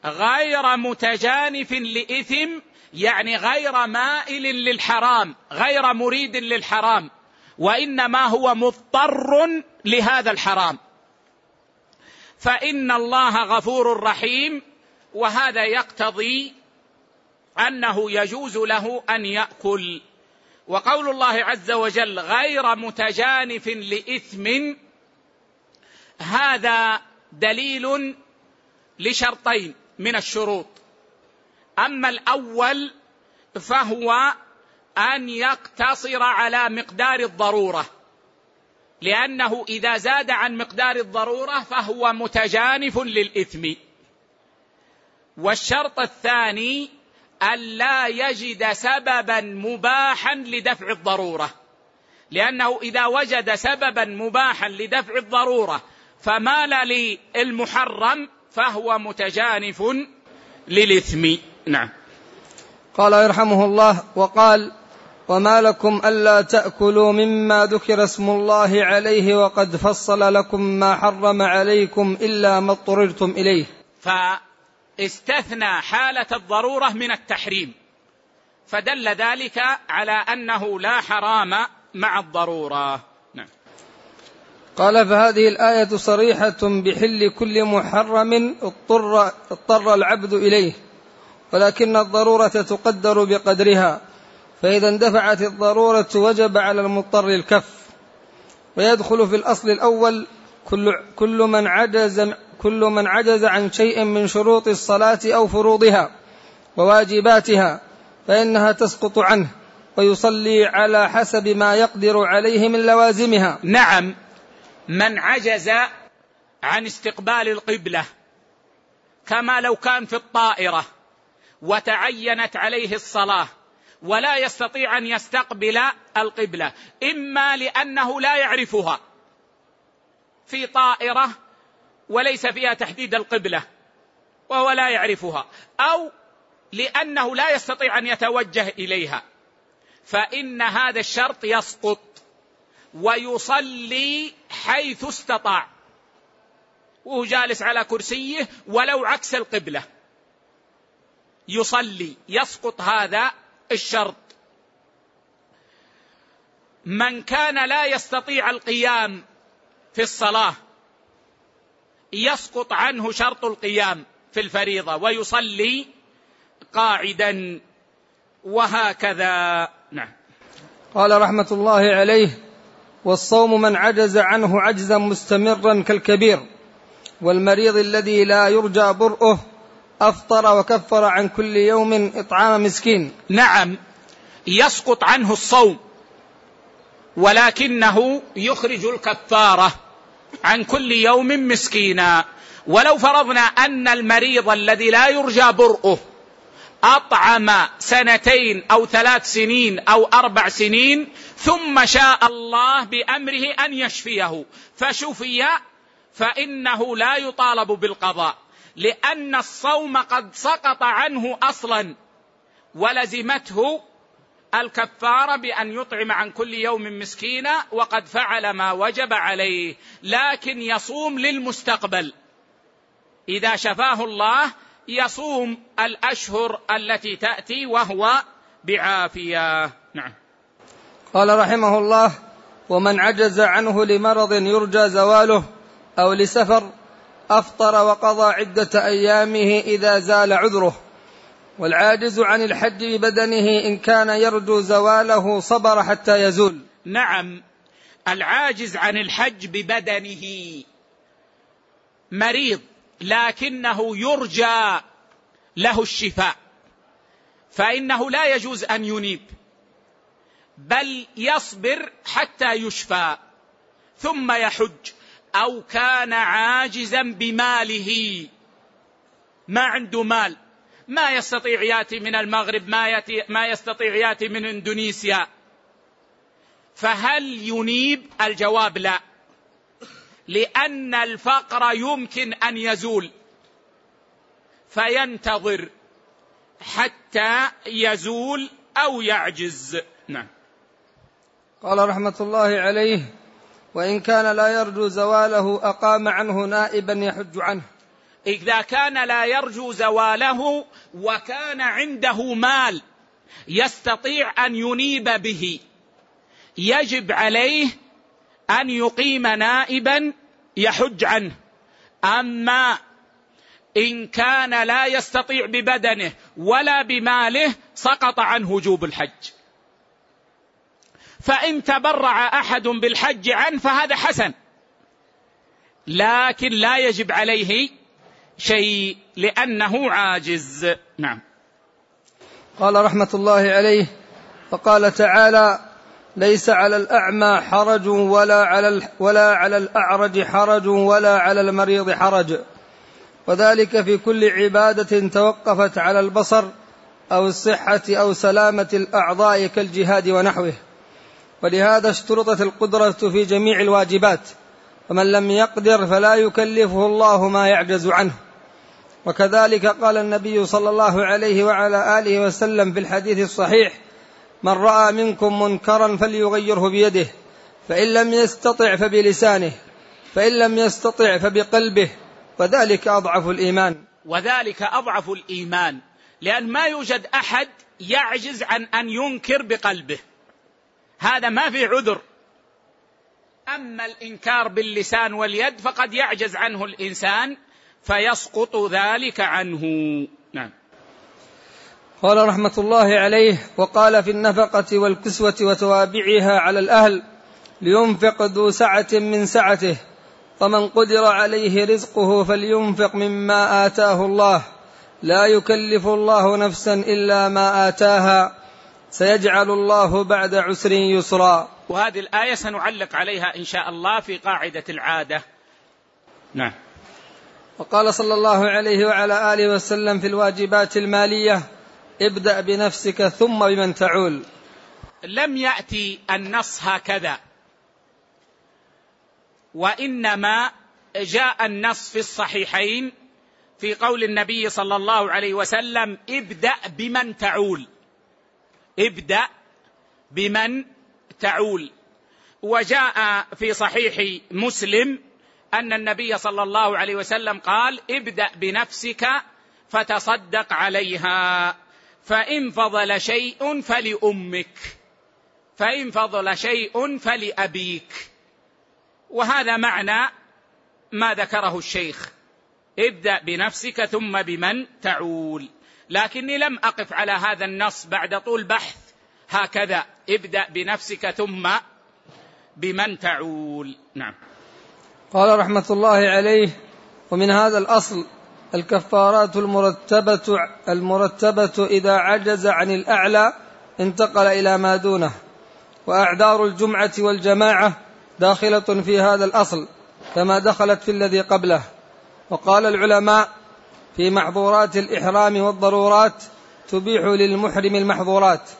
غير متجانف لإثم يعني غير مائل للحرام غير مريد للحرام وإنما هو مضطر لهذا الحرام. فإن الله غفور رحيم وهذا يقتضي أنه يجوز له أن يأكل. وقول الله عز وجل غير متجانف لإثم هذا دليل لشرطين من الشروط. أما الأول فهو أن يقتصر على مقدار الضرورة لأنه إذا زاد عن مقدار الضرورة فهو متجانف للإثم. والشرط الثاني ألا يجد سببا مباحا لدفع الضرورة. لأنه إذا وجد سببا مباحا لدفع الضرورة فمال للمحرم فهو متجانف للإثم. نعم. قال يرحمه الله وقال وما لكم ألا تأكلوا مما ذكر اسم الله عليه وقد فصل لكم ما حرم عليكم إلا ما اضطررتم إليه. فاستثنى حالة الضرورة من التحريم فدل ذلك على أنه لا حرام مع الضرورة نعم. قال فهذه الآية صريحة بحل كل محرم اضطر, اضطر العبد إليه ولكن الضرورة تقدر بقدرها فإذا اندفعت الضرورة وجب على المضطر الكف ويدخل في الأصل الأول كل كل من عجز كل من عجز عن شيء من شروط الصلاة أو فروضها وواجباتها فإنها تسقط عنه ويصلي على حسب ما يقدر عليه من لوازمها. نعم من عجز عن استقبال القبلة كما لو كان في الطائرة وتعينت عليه الصلاة ولا يستطيع أن يستقبل القبلة إما لأنه لا يعرفها في طائرة وليس فيها تحديد القبلة وهو لا يعرفها أو لأنه لا يستطيع أن يتوجه إليها. فإن هذا الشرط يسقط ويصلي حيث استطاع. وهو جالس على كرسيه ولو عكس القبلة. يصلي يسقط هذا الشرط. من كان لا يستطيع القيام في الصلاة يسقط عنه شرط القيام في الفريضة ويصلي قاعدا وهكذا. نعم. قال رحمة الله عليه والصوم من عجز عنه عجزا مستمرا كالكبير والمريض الذي لا يرجى برؤه أفطر وكفر عن كل يوم إطعام مسكين. نعم يسقط عنه الصوم ولكنه يخرج الكفارة. عن كل يوم مسكينا. ولو فرضنا أن المريض الذي لا يرجى برؤه أطعم سنتين أو ثلاث سنين أو أربع سنين ثم شاء الله بأمره أن يشفيه. فشفي فإنه لا يطالب بالقضاء لأن الصوم قد سقط عنه أصلا ولزمته الكفاره بأن يطعم عن كل يوم مسكينا وقد فعل ما وجب عليه لكن يصوم للمستقبل. إذا شفاه الله يصوم الأشهر التي تأتي وهو بعافية. نعم. قال رحمه الله ومن عجز عنه لمرض يرجى زواله أو لسفر أفطر وقضى عدة أيامه إذا زال عذره. والعاجز عن الحج ببدنه إن كان يرجو زواله صبر حتى يزول. نعم العاجز عن الحج ببدنه مريض لكنه يرجى له الشفاء فإنه لا يجوز أن ينيب بل يصبر حتى يشفى ثم يحج أو كان عاجزا بماله ما عنده مال. ما يستطيع يأتي من المغرب ما يأتي ما يستطيع يأتي من إندونيسيا. فهل ينيب؟ الجواب لا. لأن الفقر يمكن أن يزول. فينتظر حتى يزول أو يعجز. نعم. قال رحمة الله عليه وإن كان لا يرجو زواله أقام عنه نائبا يحج عنه. إذا كان لا يرجو زواله وكان عنده مال يستطيع أن ينيب به يجب عليه أن يقيم نائبا يحج عنه. أما إن كان لا يستطيع ببدنه ولا بماله سقط عنه وجوب الحج. فإن تبرع أحد بالحج عنه فهذا حسن لكن لا يجب عليه شيء لأنه عاجز. نعم. قال رحمة الله عليه وقال تعالى ليس على الأعمى حرج ولا على ولا على الأعرج حرج ولا على المريض حرج. وذلك في كل عبادة توقفت على البصر أو الصحة أو سلامة الأعضاء كالجهاد ونحوه. ولهذا اشترطت القدرة في جميع الواجبات. ومن لم يقدر فلا يكلفه الله ما يعجز عنه. وكذلك قال النبي صلى الله عليه وعلى آله وسلم في الحديث الصحيح من رأى منكم منكرا فليغيره بيده فإن لم يستطع فبلسانه فإن لم يستطع فبقلبه وذلك أضعف الإيمان. وذلك أضعف الإيمان لأن ما يوجد أحد يعجز عن أن ينكر بقلبه. هذا ما في عذر. أما الإنكار باللسان واليد فقد يعجز عنه الإنسان فيسقط ذلك عنه. نعم. قال رحمة الله عليه وقال في النفقة والكسوة وتوابعها على الأهل لينفق ذو سعة من سعته فمن قدر عليه رزقه فلينفق مما آتاه الله. لا يكلف الله نفسا إلا ما آتاها سيجعل الله بعد عسر يسرا. وهذه الآية سنعلق عليها إن شاء الله في قاعدة العادة. نعم. وقال صلى الله عليه وعلى آله وسلم في الواجبات المالية ابدأ بنفسك ثم بمن تعول. لم يأتي النص هكذا. وإنما جاء النص في الصحيحين في قول النبي صلى الله عليه وسلم ابدأ بمن تعول. ابدأ بمن تعول. وجاء في صحيح مسلم أن النبي صلى الله عليه وسلم قال ابدأ بنفسك فتصدق عليها. فإن فضل شيء فلأمك. فإن فضل شيء فلأبيك. وهذا معنى ما ذكره الشيخ. ابدأ بنفسك ثم بمن تعول. لكني لم أقف على هذا النص بعد طول بحث هكذا. ابدأ بنفسك ثم بمن تعول. نعم. قال رحمة الله عليه ومن هذا الأصل الكفارات المرتبه المرتبة إذا عجز عن الأعلى انتقل إلى ما دونه. وأعذار الجمعة والجماعة داخلة في هذا الأصل كما دخلت في الذي قبله. وقال العلماء في محظورات الإحرام والضرورات تبيح للمحرم المحظورات.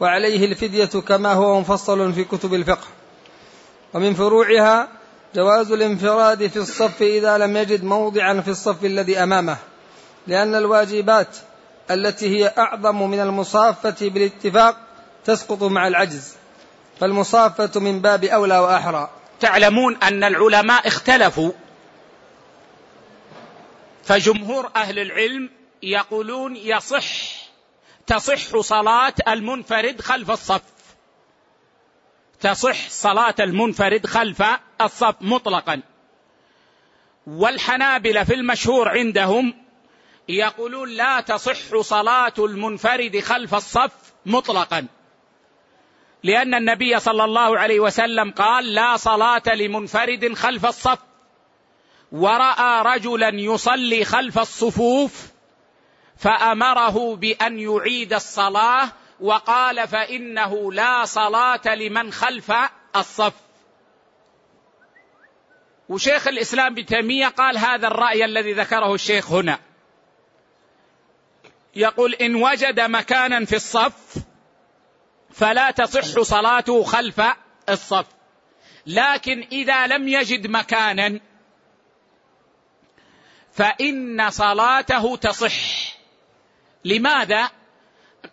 وعليه الفدية كما هو مفصل في كتب الفقه. ومن فروعها جواز الانفراد في الصف إذا لم يجد موضعا في الصف الذي أمامه لأن الواجبات التي هي أعظم من المصافة بالاتفاق تسقط مع العجز فالمصافة من باب أولى وأحرى. تعلمون أن العلماء اختلفوا. فجمهور أهل العلم يقولون يصح تصح صلاة المنفرد خلف الصف. تصح صلاة المنفرد خلف الصف مطلقا. والحنابلة في المشهور عندهم يقولون لا تصح صلاة المنفرد خلف الصف مطلقا. لأن النبي صلى الله عليه وسلم قال لا صلاة لمنفرد خلف الصف. ورأى رجلا يصلي خلف الصفوف فأمره بأن يعيد الصلاة وقال فإنه لا صلاة لمن خلف الصف. وشيخ الإسلام ابن تيمية قال هذا الرأي الذي ذكره الشيخ هنا. يقول إن وجد مكانا في الصف فلا تصح صلاته خلف الصف. لكن إذا لم يجد مكانا فإن صلاته تصح. لماذا؟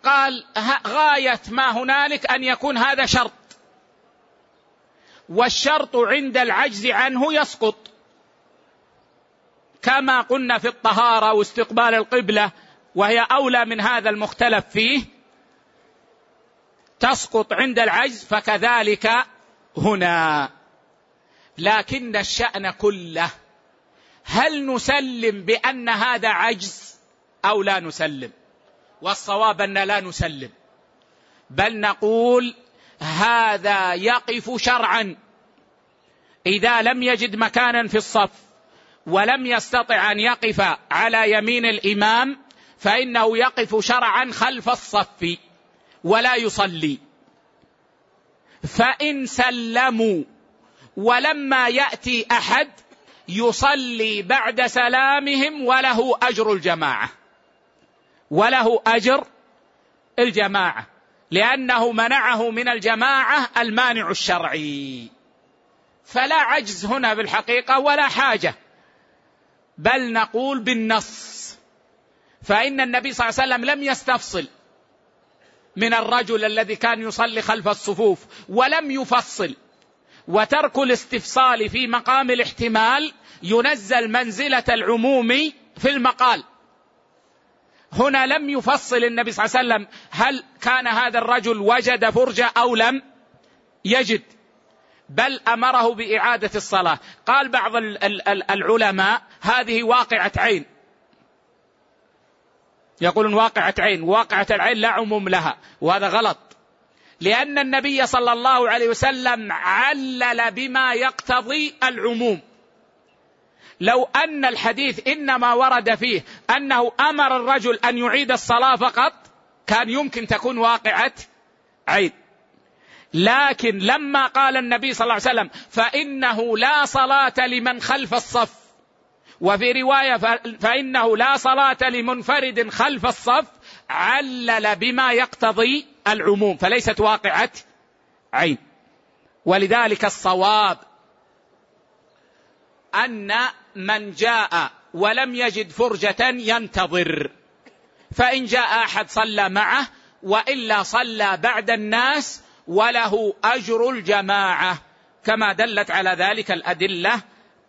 قال غاية ما هنالك أن يكون هذا شرط. والشرط عند العجز عنه يسقط. كما قلنا في الطهارة واستقبال القبلة وهي أولى من هذا المختلف فيه تسقط عند العجز فكذلك هنا. لكن الشأن كله هل نسلم بأن هذا عجز أو لا نسلم؟ والصواب أن لا نسلم. بل نقول هذا يقف شرعا. إذا لم يجد مكانا في الصف ولم يستطع أن يقف على يمين الإمام فإنه يقف شرعا خلف الصف ولا يصلي. فإن سلموا ولما يأتي أحد يصلي بعد سلامهم وله أجر الجماعة. وله أجر الجماعة لأنه منعه من الجماعة المانع الشرعي. فلا عجز هنا بالحقيقة ولا حاجة بل نقول بالنص. فإن النبي صلى الله عليه وسلم لم يستفصل من الرجل الذي كان يصلي خلف الصفوف ولم يفصل. وترك الاستفصال في مقام الاحتمال ينزل منزلة العموم في المقال. هنا لم يفصل النبي صلى الله عليه وسلم هل كان هذا الرجل وجد فرجة أو لم يجد بل أمره بإعادة الصلاة. قال بعض العلماء هذه واقعة عين. يقولون واقعة عين واقعة العين لا عموم لها وهذا غلط. لأن النبي صلى الله عليه وسلم علل بما يقتضي العموم. لو أن الحديث إنما ورد فيه أنه أمر الرجل أن يعيد الصلاة فقط كان يمكن تكون واقعة عيد لكن لما قال النبي صلى الله عليه وسلم فإنه لا صلاة لمن خلف الصف. وفي رواية فإنه لا صلاة لمنفرد خلف الصف علل بما يقتضي العموم فليست واقعة عين. ولذلك الصواب أن من جاء ولم يجد فرجة ينتظر. فإن جاء أحد صلى معه وإلا صلى بعد الناس وله أجر الجماعة. كما دلت على ذلك الأدلة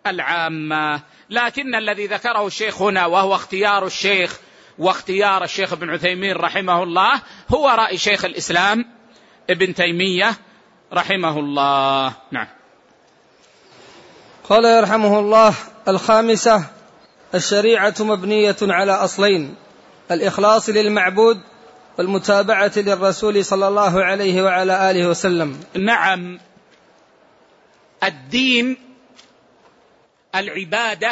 العامة. لكن الذي ذكره الشيخ هنا وهو اختيار الشيخ واختيار الشيخ ابن عثيمين رحمه الله هو رأي شيخ الإسلام ابن تيمية رحمه الله. نعم. قال يرحمه الله الخامسة الشريعة مبنية على أصلين الإخلاص للمعبود والمتابعة للرسول صلى الله عليه وعلى آله وسلم. نعم الدين العبادة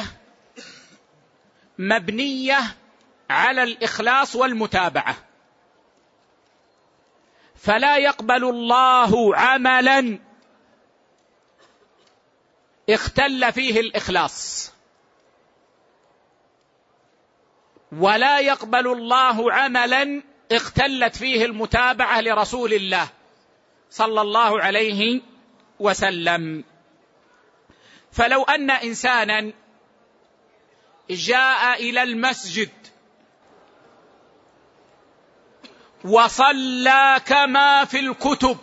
مبنية على الإخلاص والمتابعة. فلا يقبل الله عملا اختل فيه الإخلاص. ولا يقبل الله عملا اختلت فيه المتابعة لرسول الله صلى الله عليه وسلم. فلو أن انسانا جاء إلى المسجد وصلى كما في الكتب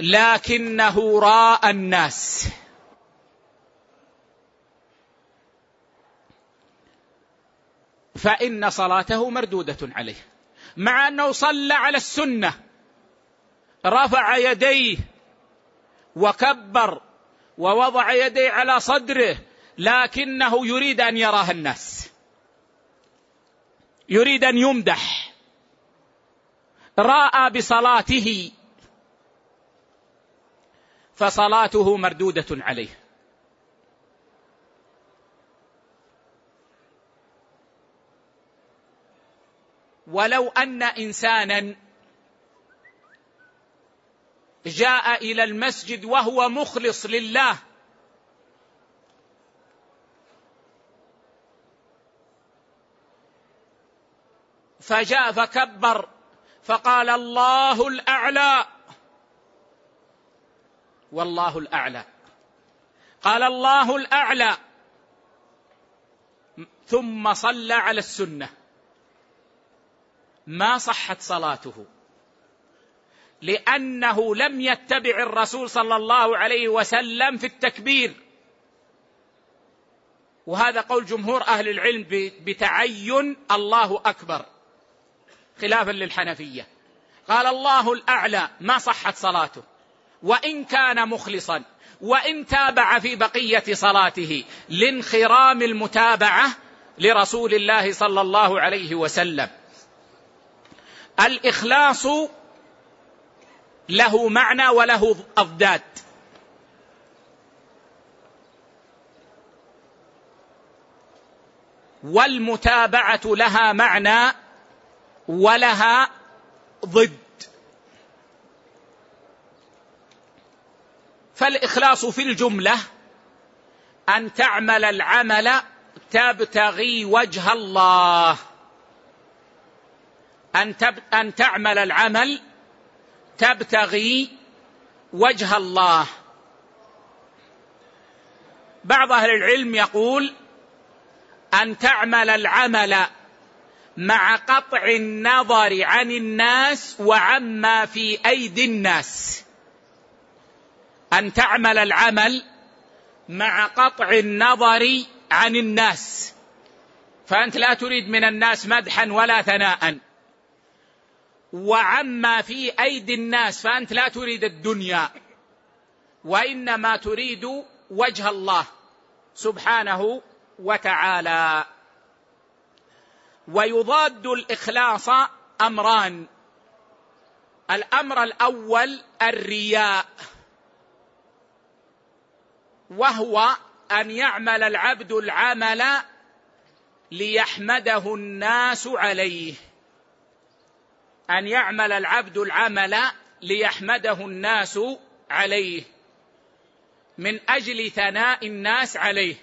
لكنه راى الناس. فإن صلاته مردودة عليه. مع أنه صلى على السنة. رفع يديه وكبر ووضع يديه على صدره لكنه يريد أن يراه الناس. يريد أن يمدح. رأى بصلاته فصلاته مردودة عليه. ولو أن إنسانا جاء إلى المسجد وهو مخلص لله فجاء فكبر فقال الله الأعلى والله الأعلى. قال الله الأعلى. ثم صلى على السنة. ما صحت صلاته. لأنه لم يتبع الرسول صلى الله عليه وسلم في التكبير. وهذا قول جمهور أهل العلم بتعين الله أكبر. خلافا للحنفية. قال الله الأعلى. ما صحت صلاته. وإن كان مخلصا وإن تابع في بقية صلاته لانخرام المتابعة لرسول الله صلى الله عليه وسلم. الإخلاص له معنى وله أضداد. والمتابعة لها معنى ولها ضد. فالإخلاص في الجملة أن تعمل العمل تبتغي وجه الله. أن أن تعمل العمل تبتغي وجه الله. بعض أهل العلم يقول أن تعمل العمل مع قطع النظر عن الناس وعما في أيدي الناس. أن تعمل العمل مع قطع النظر عن الناس. فأنت لا تريد من الناس مدحا ولا ثناء. وعما في أيدي الناس فأنت لا تريد الدنيا. وإنما تريد وجه الله سبحانه وتعالى. ويضاد الإخلاص أمران. الأمر الأول الرياء. وهو أن يعمل العبد العمل ليحمده الناس عليه. أن يعمل العبد العمل ليحمده الناس عليه. من أجل ثناء الناس عليه.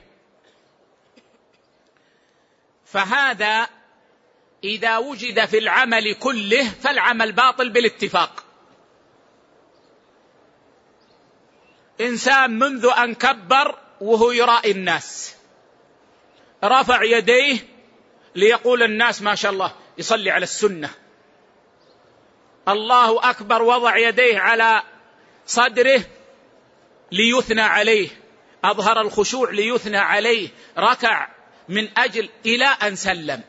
فهذا إذا وجد في العمل كله فالعمل باطل بالاتفاق. إنسان منذ أن كبر وهو يرائي الناس. رفع يديه ليقول الناس ما شاء الله يصلي على السنة. الله أكبر وضع يديه على صدره ليثنى عليه. أظهر الخشوع ليثنى عليه. ركع من أجل إلى أن سلم.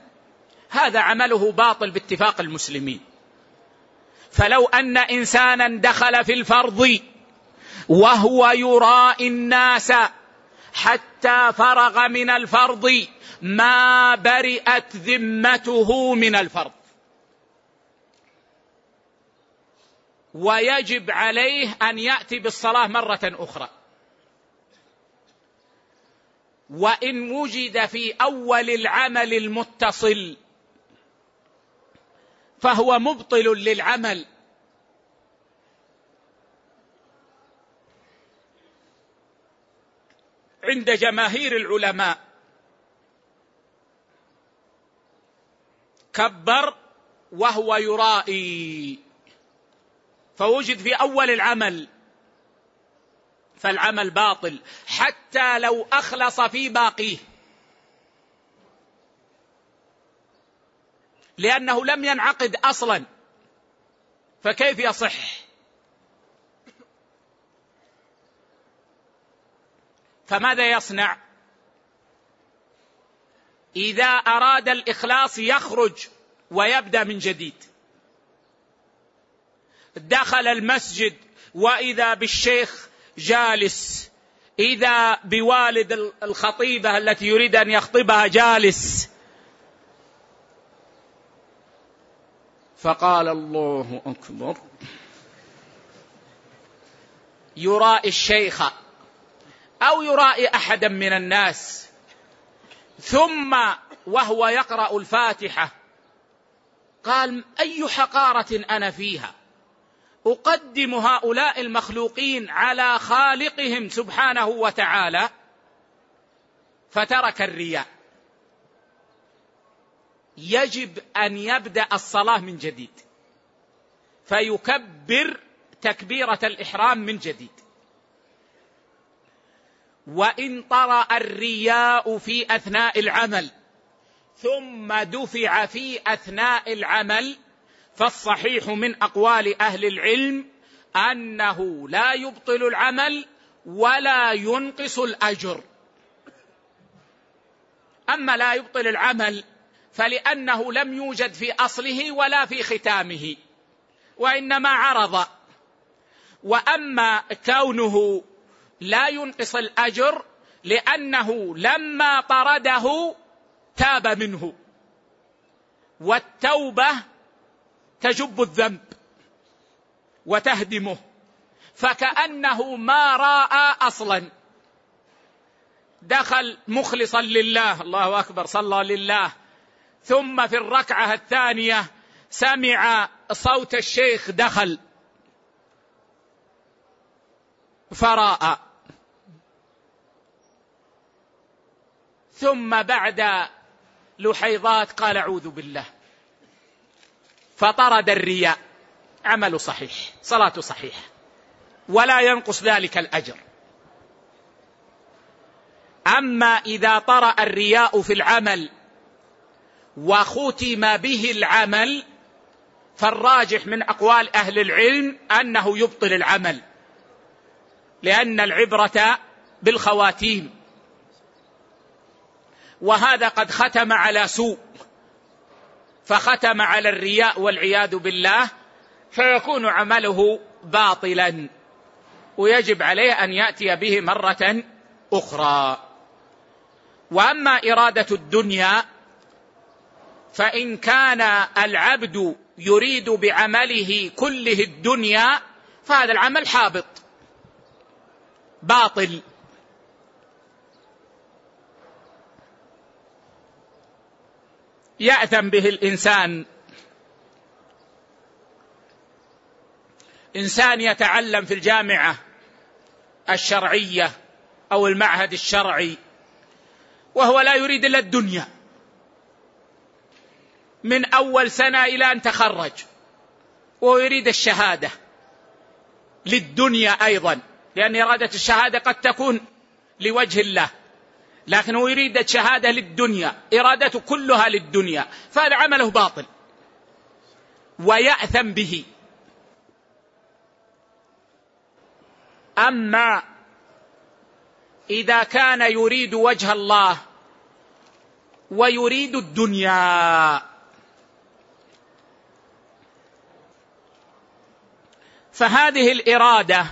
هذا عمله باطل باتفاق المسلمين. فلو أن إنسانا دخل في الفرض وهو يرائي الناس حتى فرغ من الفرض ما برئت ذمته من الفرض. ويجب عليه أن يأتي بالصلاة مرة أخرى. وإن وجد في أول العمل المتصل فهو مبطل للعمل. عند جماهير العلماء. كبر وهو يرائي. فوجد في أول العمل فالعمل باطل حتى لو أخلص في باقيه. لأنه لم ينعقد أصلا. فكيف يصح؟ فماذا يصنع؟ إذا أراد الإخلاص يخرج ويبدأ من جديد. دخل المسجد وإذا بالشيخ جالس إذا بوالد الخطيبة التي يريد أن يخطبها جالس. فقال الله أكبر. يرائي الشيخ أو يرائي أحدا من الناس. ثم وهو يقرأ الفاتحة قال أي حقارة أنا فيها؟ أقدم هؤلاء المخلوقين على خالقهم سبحانه وتعالى فترك الرياء. يجب أن يبدأ الصلاة من جديد فيكبر تكبيرة الإحرام من جديد. وإن طرأ الرياء في أثناء العمل ثم دفع في أثناء العمل فالصحيح من أقوال أهل العلم أنه لا يبطل العمل ولا ينقص الأجر. أما لا يبطل العمل فلأنه لم يوجد في أصله ولا في ختامه وإنما عرض. وأما كونه لا ينقص الأجر لأنه لما طرده تاب منه. والتوبة تجب الذنب وتهدمه. فكأنه ما راى أصلا. دخل مخلصا لله الله أكبر صلى لله. ثم في الركعة الثانية سمع صوت الشيخ دخل. فراى ثم بعد لحيضات قال أعوذ بالله. فطرد الرياء. عمل صحيح. صلاة صحيحة. ولا ينقص ذلك الأجر. أما إذا طرأ الرياء في العمل وختم به العمل فالراجح من أقوال أهل العلم أنه يبطل العمل. لأن العبرة بالخواتيم. وهذا قد ختم على سوء. فختم على الرياء والعياذ بالله فيكون عمله باطلا. ويجب عليه أن يأتي به مرة أخرى. وأما إرادة الدنيا فإن كان العبد يريد بعمله كله الدنيا فهذا العمل حابط باطل. يأثم به الإنسان. إنسان يتعلم في الجامعة الشرعية أو المعهد الشرعي وهو لا يريد إلا الدنيا. من أول سنة إلى أن تخرج وهو يريد الشهادة. للدنيا أيضا لأن إرادة الشهادة قد تكون لوجه الله. لكنه يريد الشهادة للدنيا إرادته كلها للدنيا فهذا عمله باطل. ويأثم به. أما إذا كان يريد وجه الله ويريد الدنيا فهذه الإرادة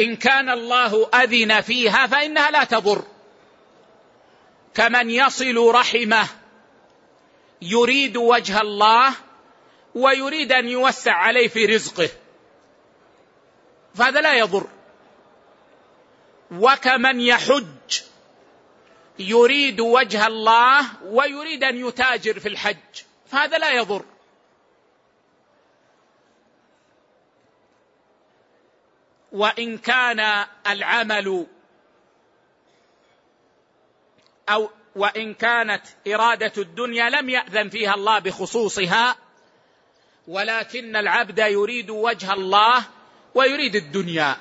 إن كان الله أذن فيها فإنها لا تضر. كمن يصل رحمه يريد وجه الله ويريد أن يوسع عليه في رزقه. فهذا لا يضر. وكمن يحج يريد وجه الله ويريد أن يتاجر في الحج. فهذا لا يضر. وإن كان العمل أو وإن كانت إرادة الدنيا لم يأذن فيها الله بخصوصها ولكن العبد يريد وجه الله ويريد الدنيا.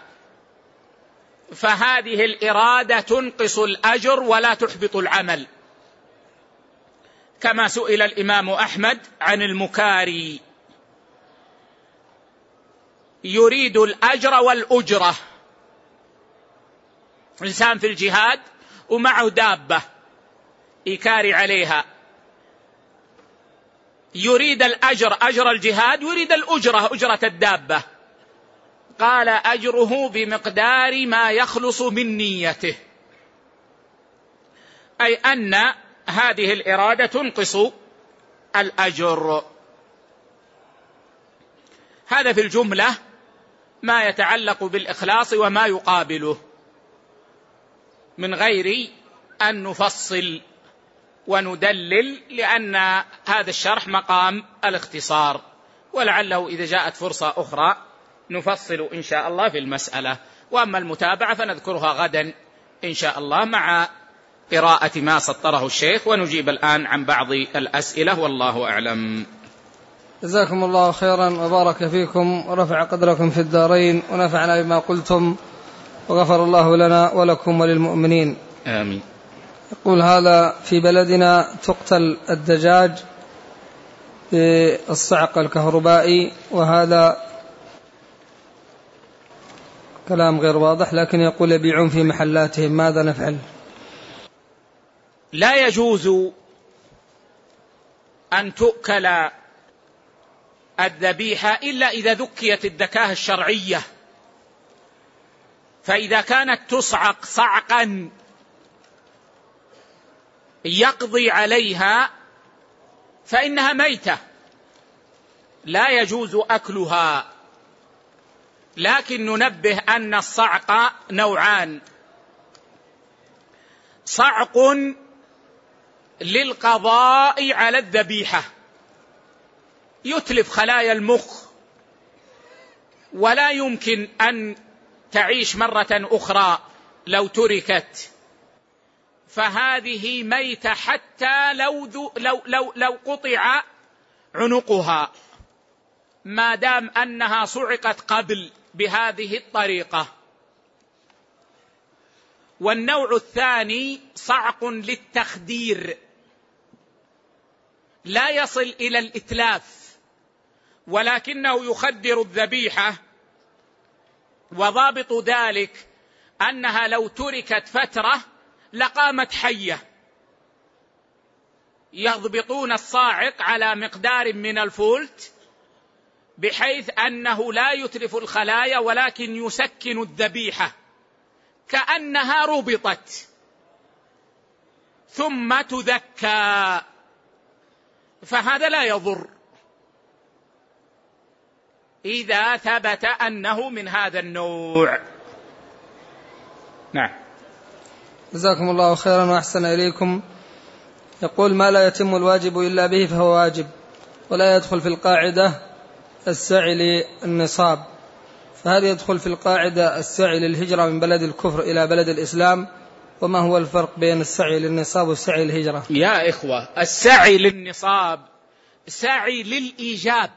فهذه الإرادة تنقص الأجر ولا تحبط العمل. كما سئل الإمام أحمد عن المكاري. يريد الأجر والأجرة. إنسان في الجهاد ومعه دابة. يكاري عليها. يريد الأجر أجر الجهاد يريد الأجرة أجرة الدابة. قال أجره بمقدار ما يخلص من نيته. أي أن هذه الإرادة تنقص الأجر. هذا في الجملة ما يتعلق بالإخلاص وما يقابله. من غير أن نفصل وندلل لأن هذا الشرح مقام الاختصار. ولعله إذا جاءت فرصة أخرى نفصل إن شاء الله في المسألة. وأما المتابعة فنذكرها غدا إن شاء الله مع قراءة ما سطره الشيخ. ونجيب الآن عن بعض الأسئلة والله أعلم. جزاكم الله خيرا وبارك فيكم ورفع قدركم في الدارين ونفعنا بما قلتم وغفر الله لنا ولكم وللمؤمنين. آمين. يقول هذا في بلدنا تقتل الدجاج بالصعق الكهربائي وهذا كلام غير واضح لكن يقول يبيعون في محلاتهم ماذا نفعل؟ لا يجوز أن تؤكل الذبيحة إلا إذا ذكيت الذكاه الشرعية. فإذا كانت تصعق صعقا يقضي عليها فإنها ميتة. لا يجوز أكلها. لكن ننبه أن الصعق نوعان. صعق للقضاء على الذبيحة. يتلف خلايا المخ. ولا يمكن أن تعيش مرة أخرى لو تركت. فهذه ميتة حتى لو لو لو, لو قطع عنقها. ما دام أنها صعقت قبل بهذه الطريقة. والنوع الثاني صعق للتخدير. لا يصل إلى الإتلاف. ولكنه يخدر الذبيحة. وضابط ذلك أنها لو تركت فترة لقامت حية. يضبطون الصاعق على مقدار من الفولت بحيث أنه لا يتلف الخلايا ولكن يسكن الذبيحة. كأنها ربطت. ثم تذكى. فهذا لا يضر. إذا ثبت أنه من هذا النوع. نعم. جزاكم الله خيرا وأحسن إليكم. يقول ما لا يتم الواجب إلا به فهو واجب ولا يدخل في القاعدة السعي للنصاب. فهل يدخل في القاعدة السعي للهجرة من بلد الكفر إلى بلد الإسلام؟ وما هو الفرق بين السعي للنصاب والسعي للهجرة؟ يا إخوة السعي للنصاب سعي للإيجاب.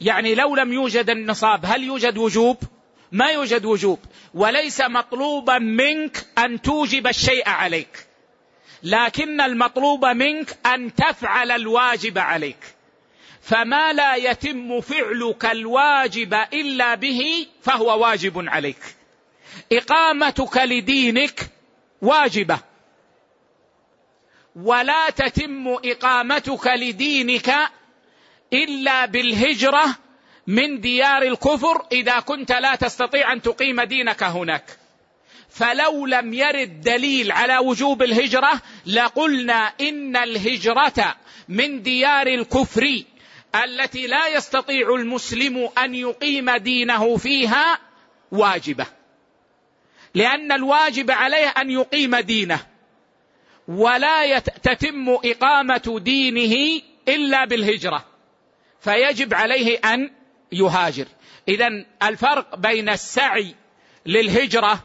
يعني لو لم يوجد النصاب هل يوجد وجوب؟ ما يوجد وجوب وليس مطلوبا منك أن توجب الشيء عليك. لكن المطلوب منك أن تفعل الواجب عليك. فما لا يتم فعلك الواجب إلا به فهو واجب عليك. إقامتك لدينك واجبة. ولا تتم إقامتك لدينك إلا بالهجرة من ديار الكفر إذا كنت لا تستطيع أن تقيم دينك هناك. فلو لم يرد دليل على وجوب الهجرة لقلنا إن الهجرة من ديار الكفر التي لا يستطيع المسلم أن يقيم دينه فيها واجبة. لأن الواجب عليه أن يقيم دينه ولا تتم إقامة دينه إلا بالهجرة. فيجب عليه أن يهاجر. اذا الفرق بين السعي للهجرة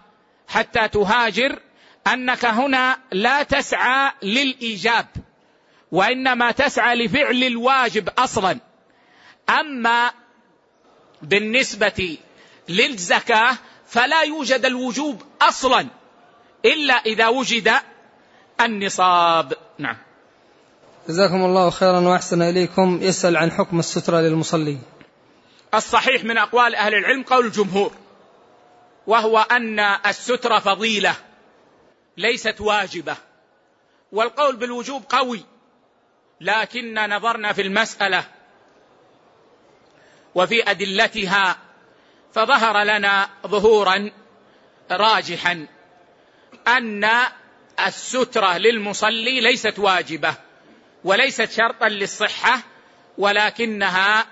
حتى تهاجر أنك هنا لا تسعى للإيجاب وإنما تسعى لفعل الواجب أصلا. أما بالنسبة للزكاة فلا يوجد الوجوب أصلا إلا إذا وجد النصاب. نعم. جزاكم الله خيرا وأحسن إليكم. يسأل عن حكم السترة للمصلي. الصحيح من أقوال أهل العلم قول الجمهور وهو أن الستر فضيلة ليست واجبة والقول بالوجوب قوي لكن نظرنا في المسألة وفي أدلتها فظهر لنا ظهورا راجحا أن السترة للمصلي ليست واجبة وليست شرطا للصحة ولكنها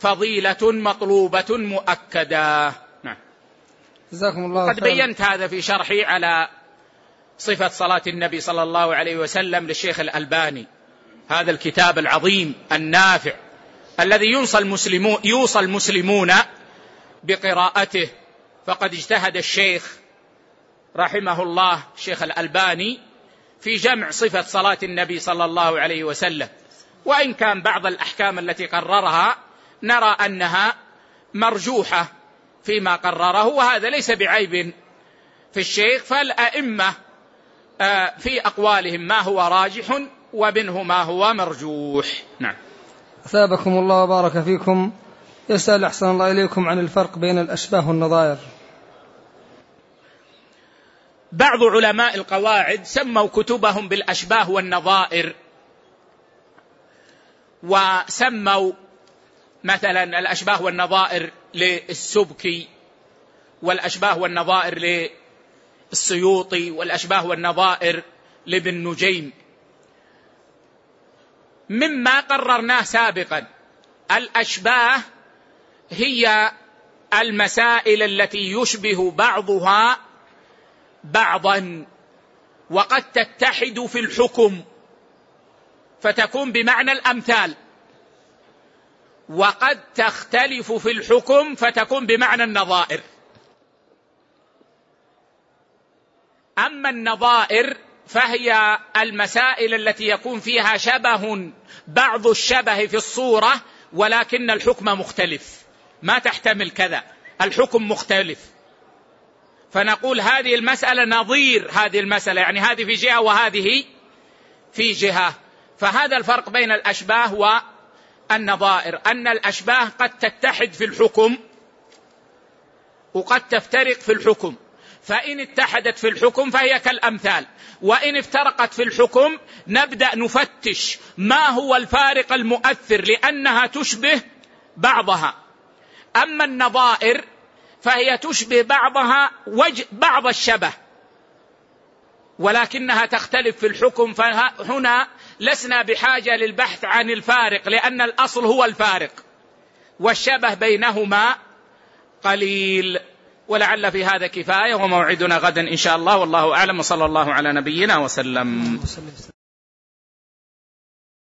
فضيلة مطلوبة مؤكدة. نعم. جزاكم الله قد بينت هذا في شرحي على صفة صلاة النبي صلى الله عليه وسلم للشيخ الألباني. هذا الكتاب العظيم النافع الذي يوصى المسلمون يوصى المسلمون بقراءته. فقد اجتهد الشيخ رحمه الله الشيخ الألباني في جمع صفة صلاة النبي صلى الله عليه وسلم. وإن كان بعض الأحكام التي قررها نرى أنها مرجوحة فيما قرره وهذا ليس بعيب في الشيخ فالأئمة آه، في أقوالهم ما هو راجح ومنه ما هو مرجوح. نعم. أثابكم الله وبارك فيكم. يسأل أحسن الله إليكم عن الفرق بين الأشباه والنظائر. بعض علماء القواعد سموا كتبهم بالأشباه والنظائر وسموا مثلا الأشباه والنظائر للسبكي والأشباه والنظائر للسيوطي والأشباه والنظائر لابن نجيم. مما قررناه سابقا الأشباه هي المسائل التي يشبه بعضها بعضا وقد تتحد في الحكم فتكون بمعنى الأمثال. وقد تختلف في الحكم فتكون بمعنى النظائر. أما النظائر فهي المسائل التي يكون فيها شبه بعض الشبه في الصورة ولكن الحكم مختلف. ما تحتمل كذا. الحكم مختلف. فنقول هذه المسألة نظير هذه المسألة يعني هذه في جهة وهذه في جهة. فهذا الفرق بين الأشباه والنظائر أن الأشباه قد تتحد في الحكم وقد تفترق في الحكم. فإن اتحدت في الحكم فهي كالأمثال. وإن افترقت في الحكم نبدأ نفتش ما هو الفارق المؤثر لأنها تشبه بعضها. أما النظائر فهي تشبه بعضها وجه بعض الشبه. ولكنها تختلف في الحكم فهنا لسنا بحاجة للبحث عن الفارق لأن الأصل هو الفارق. والشبه بينهما قليل. ولعل في هذا كفاية وموعدنا غدا إن شاء الله. والله أعلم وصلى الله على نبينا وسلم.